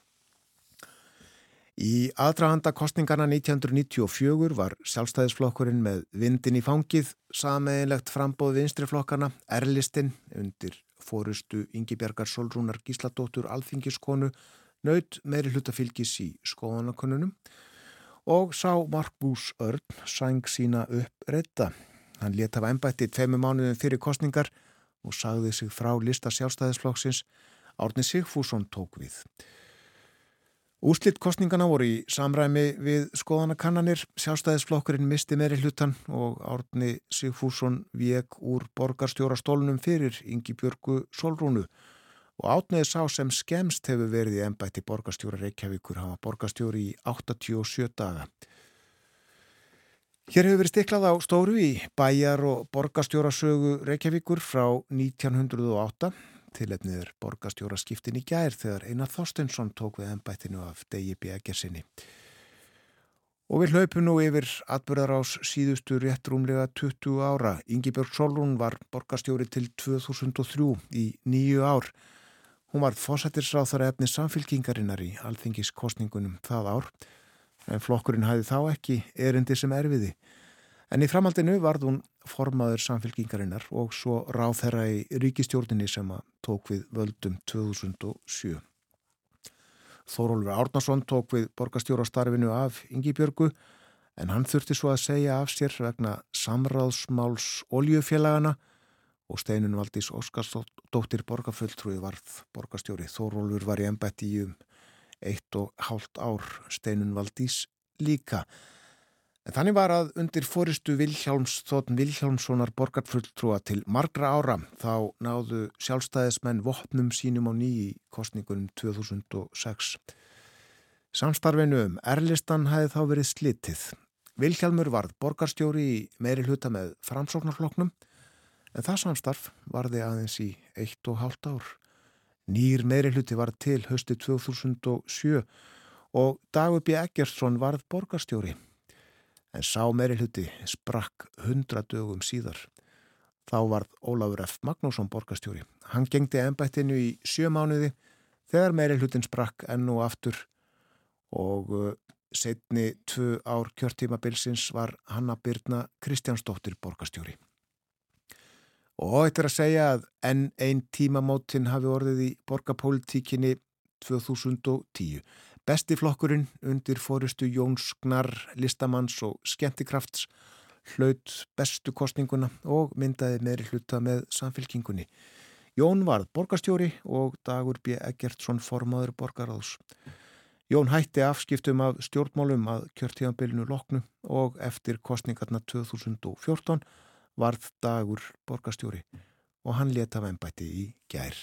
Í aðdrahanda kostningarna 1994 var sjálfstæðisflokkurinn með vindin í fangið, sameigilegt frambóð vinstriflokkana, erlistinn undir fórustu Ingi Bjargar Solrúnar Gísladóttur alþingiskonu naut meiri hlutafylgis í skoðanakonunum og sá Markús Örn sæng sína upp reyta. Hann leta af ennbætti tveimu mánuðin fyrir kostningar og sagði sig frá lista sjálfstæðisflokksins Árni Sigfússon tók við. Úslitt kostningana voru í samræmi við skoðanakannanir. Sjálfstæðisflokkurinn misti meiri hlutan og Árni Sigfússon vek úr borgarstjórastólunum fyrir Ingi Björgu Solrúnu og átneði sá sem skemst hefur verið í ennbætti borgarstjóra Reykjavíkur. Hann var borgarstjóri í 87 daga. Hér hefur verið stiklað á stóru í bæjar og borgarstjórasögu Reykjavíkur frá 1908 Tilefnið er borgastjóra skiptin í gær þegar Einar Þorstensson tók við ennbættinu af Degi Bjækjarsinni. Og við hlaupum nú yfir atbyrðarás síðustu rétt rúmlega 20 ára. Ingi Björg Solrún var borgastjóri til 2003 í nýju ár. Hún var fósættisráþara efni samfylkingarinnar í alþingiskostningunum það ár, en flokkurinn hæði þá ekki erindi sem erfiði. En í framhaldinu varð hún formaður samfélkingarinnar og svo ráð þeirra í ríkistjórninni sem að tók við völdum 2007. Þórólfur Árnason tók við borgastjórastarfinu af Yngibjörgu en hann þurfti svo að segja af sér vegna samráðsmáls oljufélagana og steinun Valdís Óskarsdóttir borgarfulltrúi varð borgastjóri. Þórólfur var í ennbætti í um eitt og hálft ár steinun Valdís líka. En þannig var að undir fóristu Vilhjálms þóttn Vilhjálmssonar borgarfulltrúa til margra ára þá náðu sjálfstæðismenn vopnum sínum á nýji kostningunum 2006. Samstarfinu um Erlistan hefði þá verið slitið. Vilhjálmur varð borgarstjóri í meiri hluta með framsóknarfloknum en það samstarf varði aðeins í eitt og hálft ár. Nýr meiri hluti var til höstu 2007 og Dagur B. Eggersson varð borgarstjóri en sá meiri hluti sprakk hundra dögum síðar. Þá varð Ólafur F. Magnússon borgastjóri. Hann gengdi ennbættinu í sjö mánuði þegar meiri hlutin sprakk enn og aftur og uh, setni tvö ár kjörtímabilsins var Hanna Byrna Kristjánsdóttir borgastjóri. Og er að segja að enn einn tímamótin hafi orðið í borgapólitíkinni 2010. Besti flokkurinn undir fórustu Jóns Gnar, listamanns og skemmtikrafts hlaut bestu kostninguna og myndaði meðri hluta með samfélkingunni. Jón varð borgarstjóri og Dagur B. Eggertsson formaður borgaráðs. Jón hætti afskiptum af stjórnmálum að kjörtíðanbylnu loknu og eftir kostningarna 2014 varð Dagur borgarstjóri og hann leta vembætti í gær.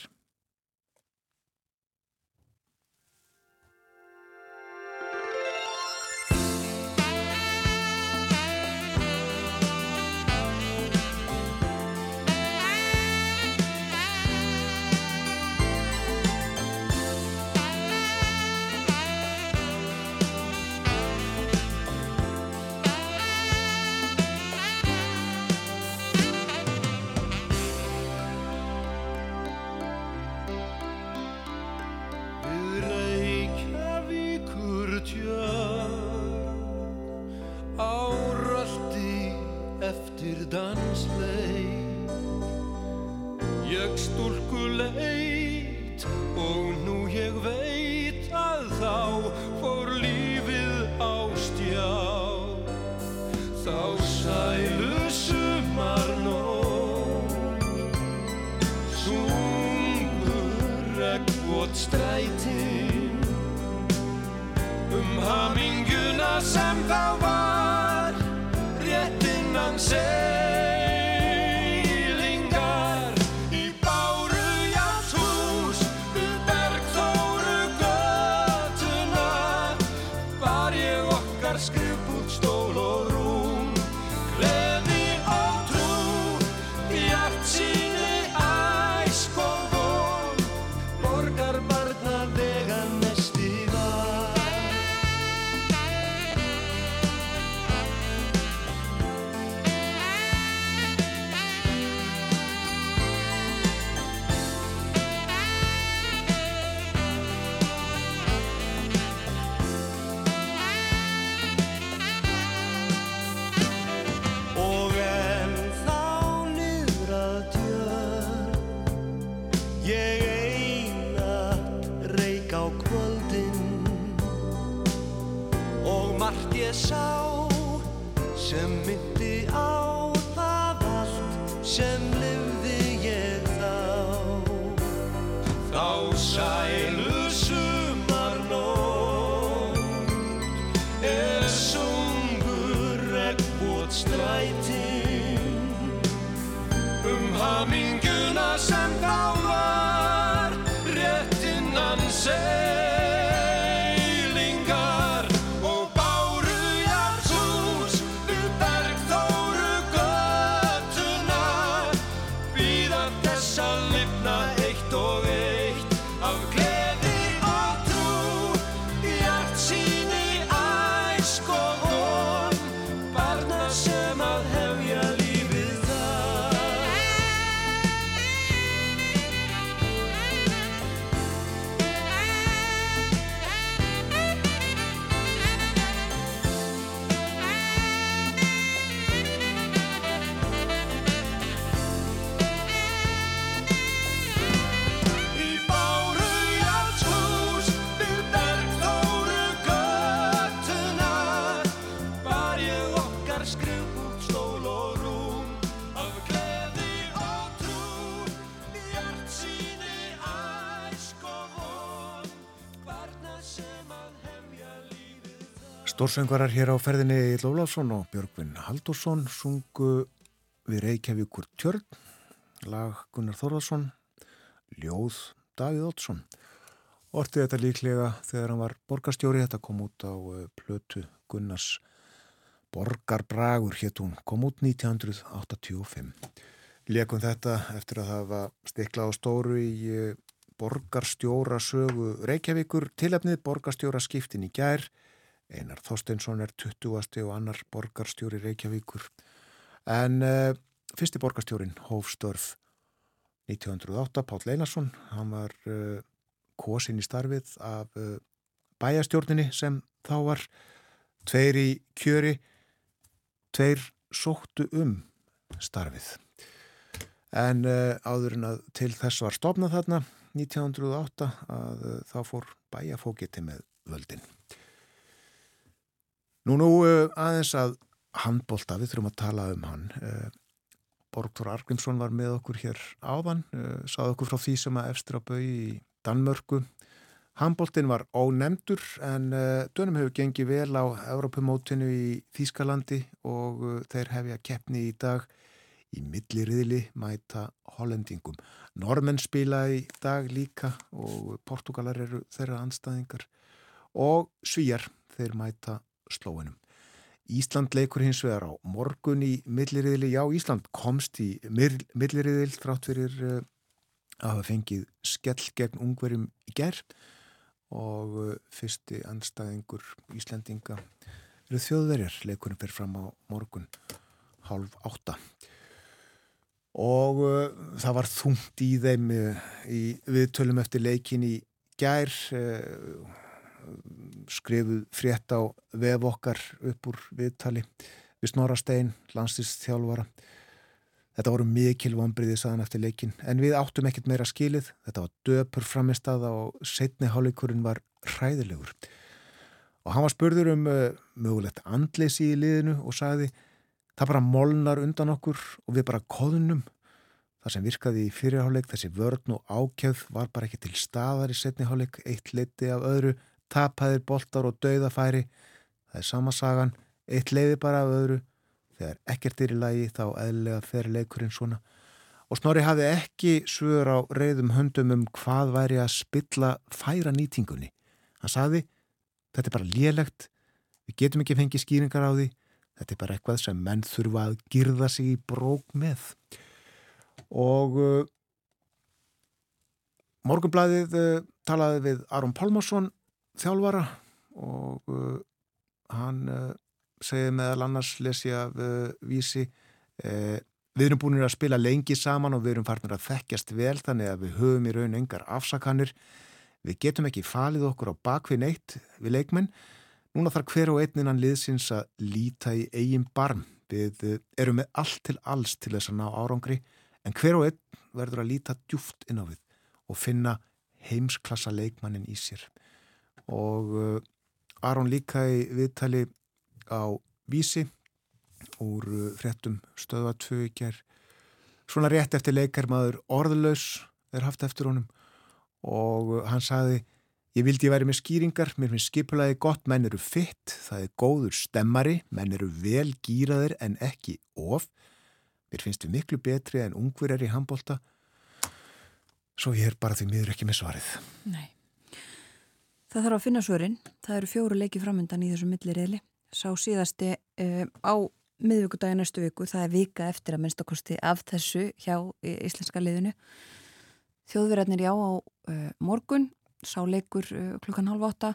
somehow þar Stórsöngvarar hér á ferðinni Egil Ólafsson og Björgvin Haldursson sungu við Reykjavíkur tjörn, lag Gunnar Þorðarsson, ljóð Davíð Ótsson. Ortið þetta líklega þegar hann var borgarstjóri, þetta kom út á eh, plötu Gunnars Borgarbragur hétt hún, kom út 1985. Lekum þetta eftir að hafa stiklað á stóru í eh, borgarstjóra sögu Reykjavíkur, tilefnið borgarstjóra skiptin í gær, Einar Þorsteinsson er 20. og annar borgarstjóri Reykjavíkur. En uh, fyrsti borgarstjórin hófstörf 1908, Páll Einarsson, hann var uh, kosin í starfið af uh, bæjastjórninni sem þá var tveir í kjöri, tveir sóttu um starfið. En áður en að til þess var stopnað þarna 1908 að þá fór bæjafókiti með völdin. Nú nú uh, aðeins að handbólta, við þurfum að tala um hann. Uh, Borgþór Argrímsson var með okkur hér áðan, uh, saði okkur frá því sem að efstir á bau í Danmörku. Handbóltin var ónemdur en dönum hefur gengið vel á Europamótinu í Þýskalandi og þeir hefja keppni í dag í milliriðli mæta hollendingum. Normenn spila í dag líka og Portugalar eru þeirra anstæðingar og svíjar þeir mæta slóinum. Ísland leikur hins vegar á morgun í milliriðli. Já, Ísland komst í milliriðil þrátt fyrir uh, að hafa fengið skell gegn ungverjum í gerð og uh, fyrsti anstæðingur Íslandinga eru þjóðverjar. Leikurinn fyrir fram á morgun halv átta. Og uh, það var þungt í þeim uh, í viðtölum eftir leikin í gær uh, skrifuð frétt á vef okkar upp úr viðtali við Snorastein, landslýstþjálfara. Þetta voru mikil vonbriði saðan eftir leikin en við áttum ekkert meira skilið. Þetta var döpur framistaða og setni hálfleikurinn var hræðilegur. Og hann var spurður um uh, mögulegt andleysi í liðinu og sagði það bara molnar undan okkur og við bara koðunum. Það sem virkaði í fyrirháleik, þessi vörn og ákjöf var bara ekki til staðar í setni háleik, eitt liti af öðru, tapaðir boltar og dauðafæri. Það er sama sagan, eitt leiði bara af öðru Þegar ekkert er í lagi þá eðlega fer leikurinn svona. Og Snorri hafði ekki svör á reyðum höndum um hvað væri að spilla færa nýtingunni. Hann saði, þetta er bara lélegt, við getum ekki fengið skýringar á því, þetta er bara eitthvað sem menn þurfa að girða sig í brók með. Og uh, morgunblæðið uh, talaði við Aron Pálmarsson, þjálfara, og uh, hann segið meðal annars lesja af uh, vísi uh, við erum búin að spila lengi saman og við erum farnir að þekkjast vel þannig að við höfum í raun engar afsakanir. Við getum ekki falið okkur á bakvið neitt við leikmenn. Núna þarf hver og einninan liðsins að líta í eigin barm. Við uh, erum með allt til alls til þess að ná árangri en hver og einn verður að líta djúft inn á við og finna heimsklassa leikmannin í sér og uh, Aron líka í viðtali á vísi úr tvö í ger svona rétt eftir leikar maður orðlaus er haft eftir honum. Og uh, hann sagði ég vildi ég væri með skýringar, mér finnst skipulaði gott, menn eru fitt, það er góður stemmari, menn eru vel gýraðir en ekki of. Mér finnst við miklu betri en ungverjar í handbólta svo ég er bara því miður ekki með svarið. Nei Það þarf að finna svörin, það eru fjóru leiki framöndan í þessu millirriðli sá síðasti uh, á miðvíkudagi næstu viku, það er vika eftir að minnstakosti af þessu hjá íslenska liðinu. Þjóðverðarnir já á uh, morgun, sá leikur uh, klukkan halv åtta,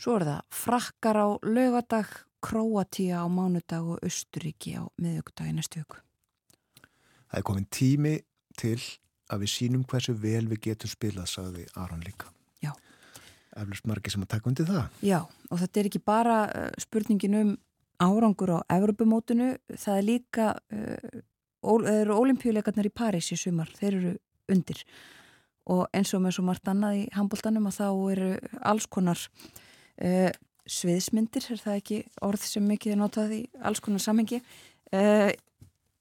svo er það frakkar á lögadag, Kroatíja á mánudag og Östuríki á miðvíkudagi næstu viku. Það er komin tími til að við sínum hversu vel við getum spilað, sagði Aron líka eflust margir sem að taka undir það. Já, og þetta er ekki bara uh, spurningin um árangur á Evropamótunu, það er líka uh, ó, eru olimpíuleikarnar í París í sumar, þeir eru undir og eins og með svo margt annað í handbóltanum að þá eru alls konar uh, sviðsmyndir, er það ekki orð sem mikið er notað í alls konar samhengi uh,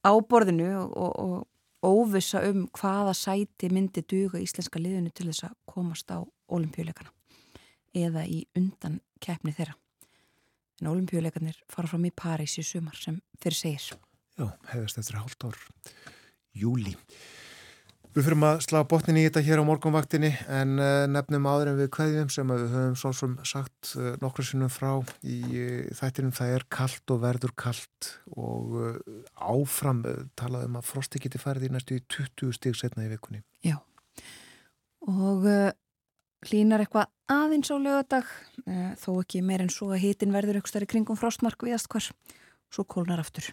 á borðinu og, og, og óvisa um hvaða sæti myndi duga íslenska liðinu til þess að komast á olimpíuleikana eða í undan keppni þeirra. En olimpíuleikarnir fara fram í París í sumar sem fyrir segir. Já, hefðast eftir hálft ár, júli. Við fyrum að slá botnin í þetta hér á morgunvaktinni en uh, nefnum áður en við kveðjum sem við höfum svo sem sagt uh, nokkru sinnum frá í uh, þættinum það er kallt og verður kallt og áfram talaðum að frosti geti færið í næstu 20 stíg setna í vikunni. Já, og hlínar eitthvað aðeins á lögadag eh, þó ekki meir en svo að hitin verður eitthvað stærri kringum frostmark viðast hvar. Svo kólnar aftur.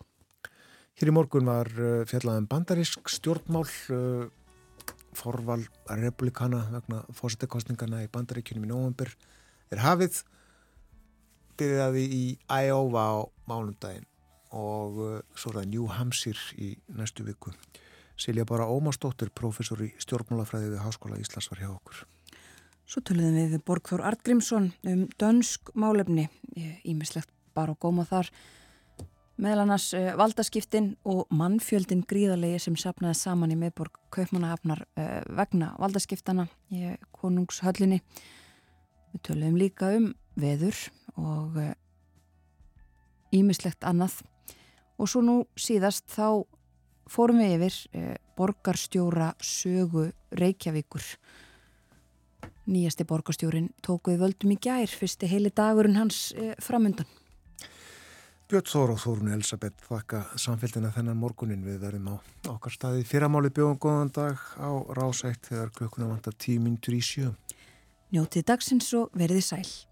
Hér í morgun var eh, fjallaðan bandarísk stjórnmál eh, forval republikana vegna fósittekostningana í bandaríkjunum í nógambur er hafið byrjaði í Iowa á mánundaginn og svo er það New Hampshire í næstu viku. Silja bara Ómarsdóttir, professor í stjórnmálafræði við Háskóla Íslands var hjá okkur Svo töluðum við við Borgþór Artgrímsson um dönsk málefni, ímislegt bara og góma þar, meðal annars uh, valdaskiptin og mannfjöldin gríðarlegi sem sapnaði saman í meðborg Kaupmannahafnar uh, vegna valdaskiptana í konungshöllinni. Við töluðum líka um veður og ímislegt annað. Og svo nú síðast þá fórum við yfir borgarstjóra sögu Reykjavíkur Nýjasti borgastjórin tókuði völdum í gær, fyrsti heili dagurinn hans eh, framundan. Björn Þór og Þórun Elisabeth þakka samfélgina þennan morgunin við verðum á okkar staði. Fyrramáli bjóðum góðan dag á rásætt þegar klukkuna vantar tíminn 37. Njótið dagsins og verðið sæl.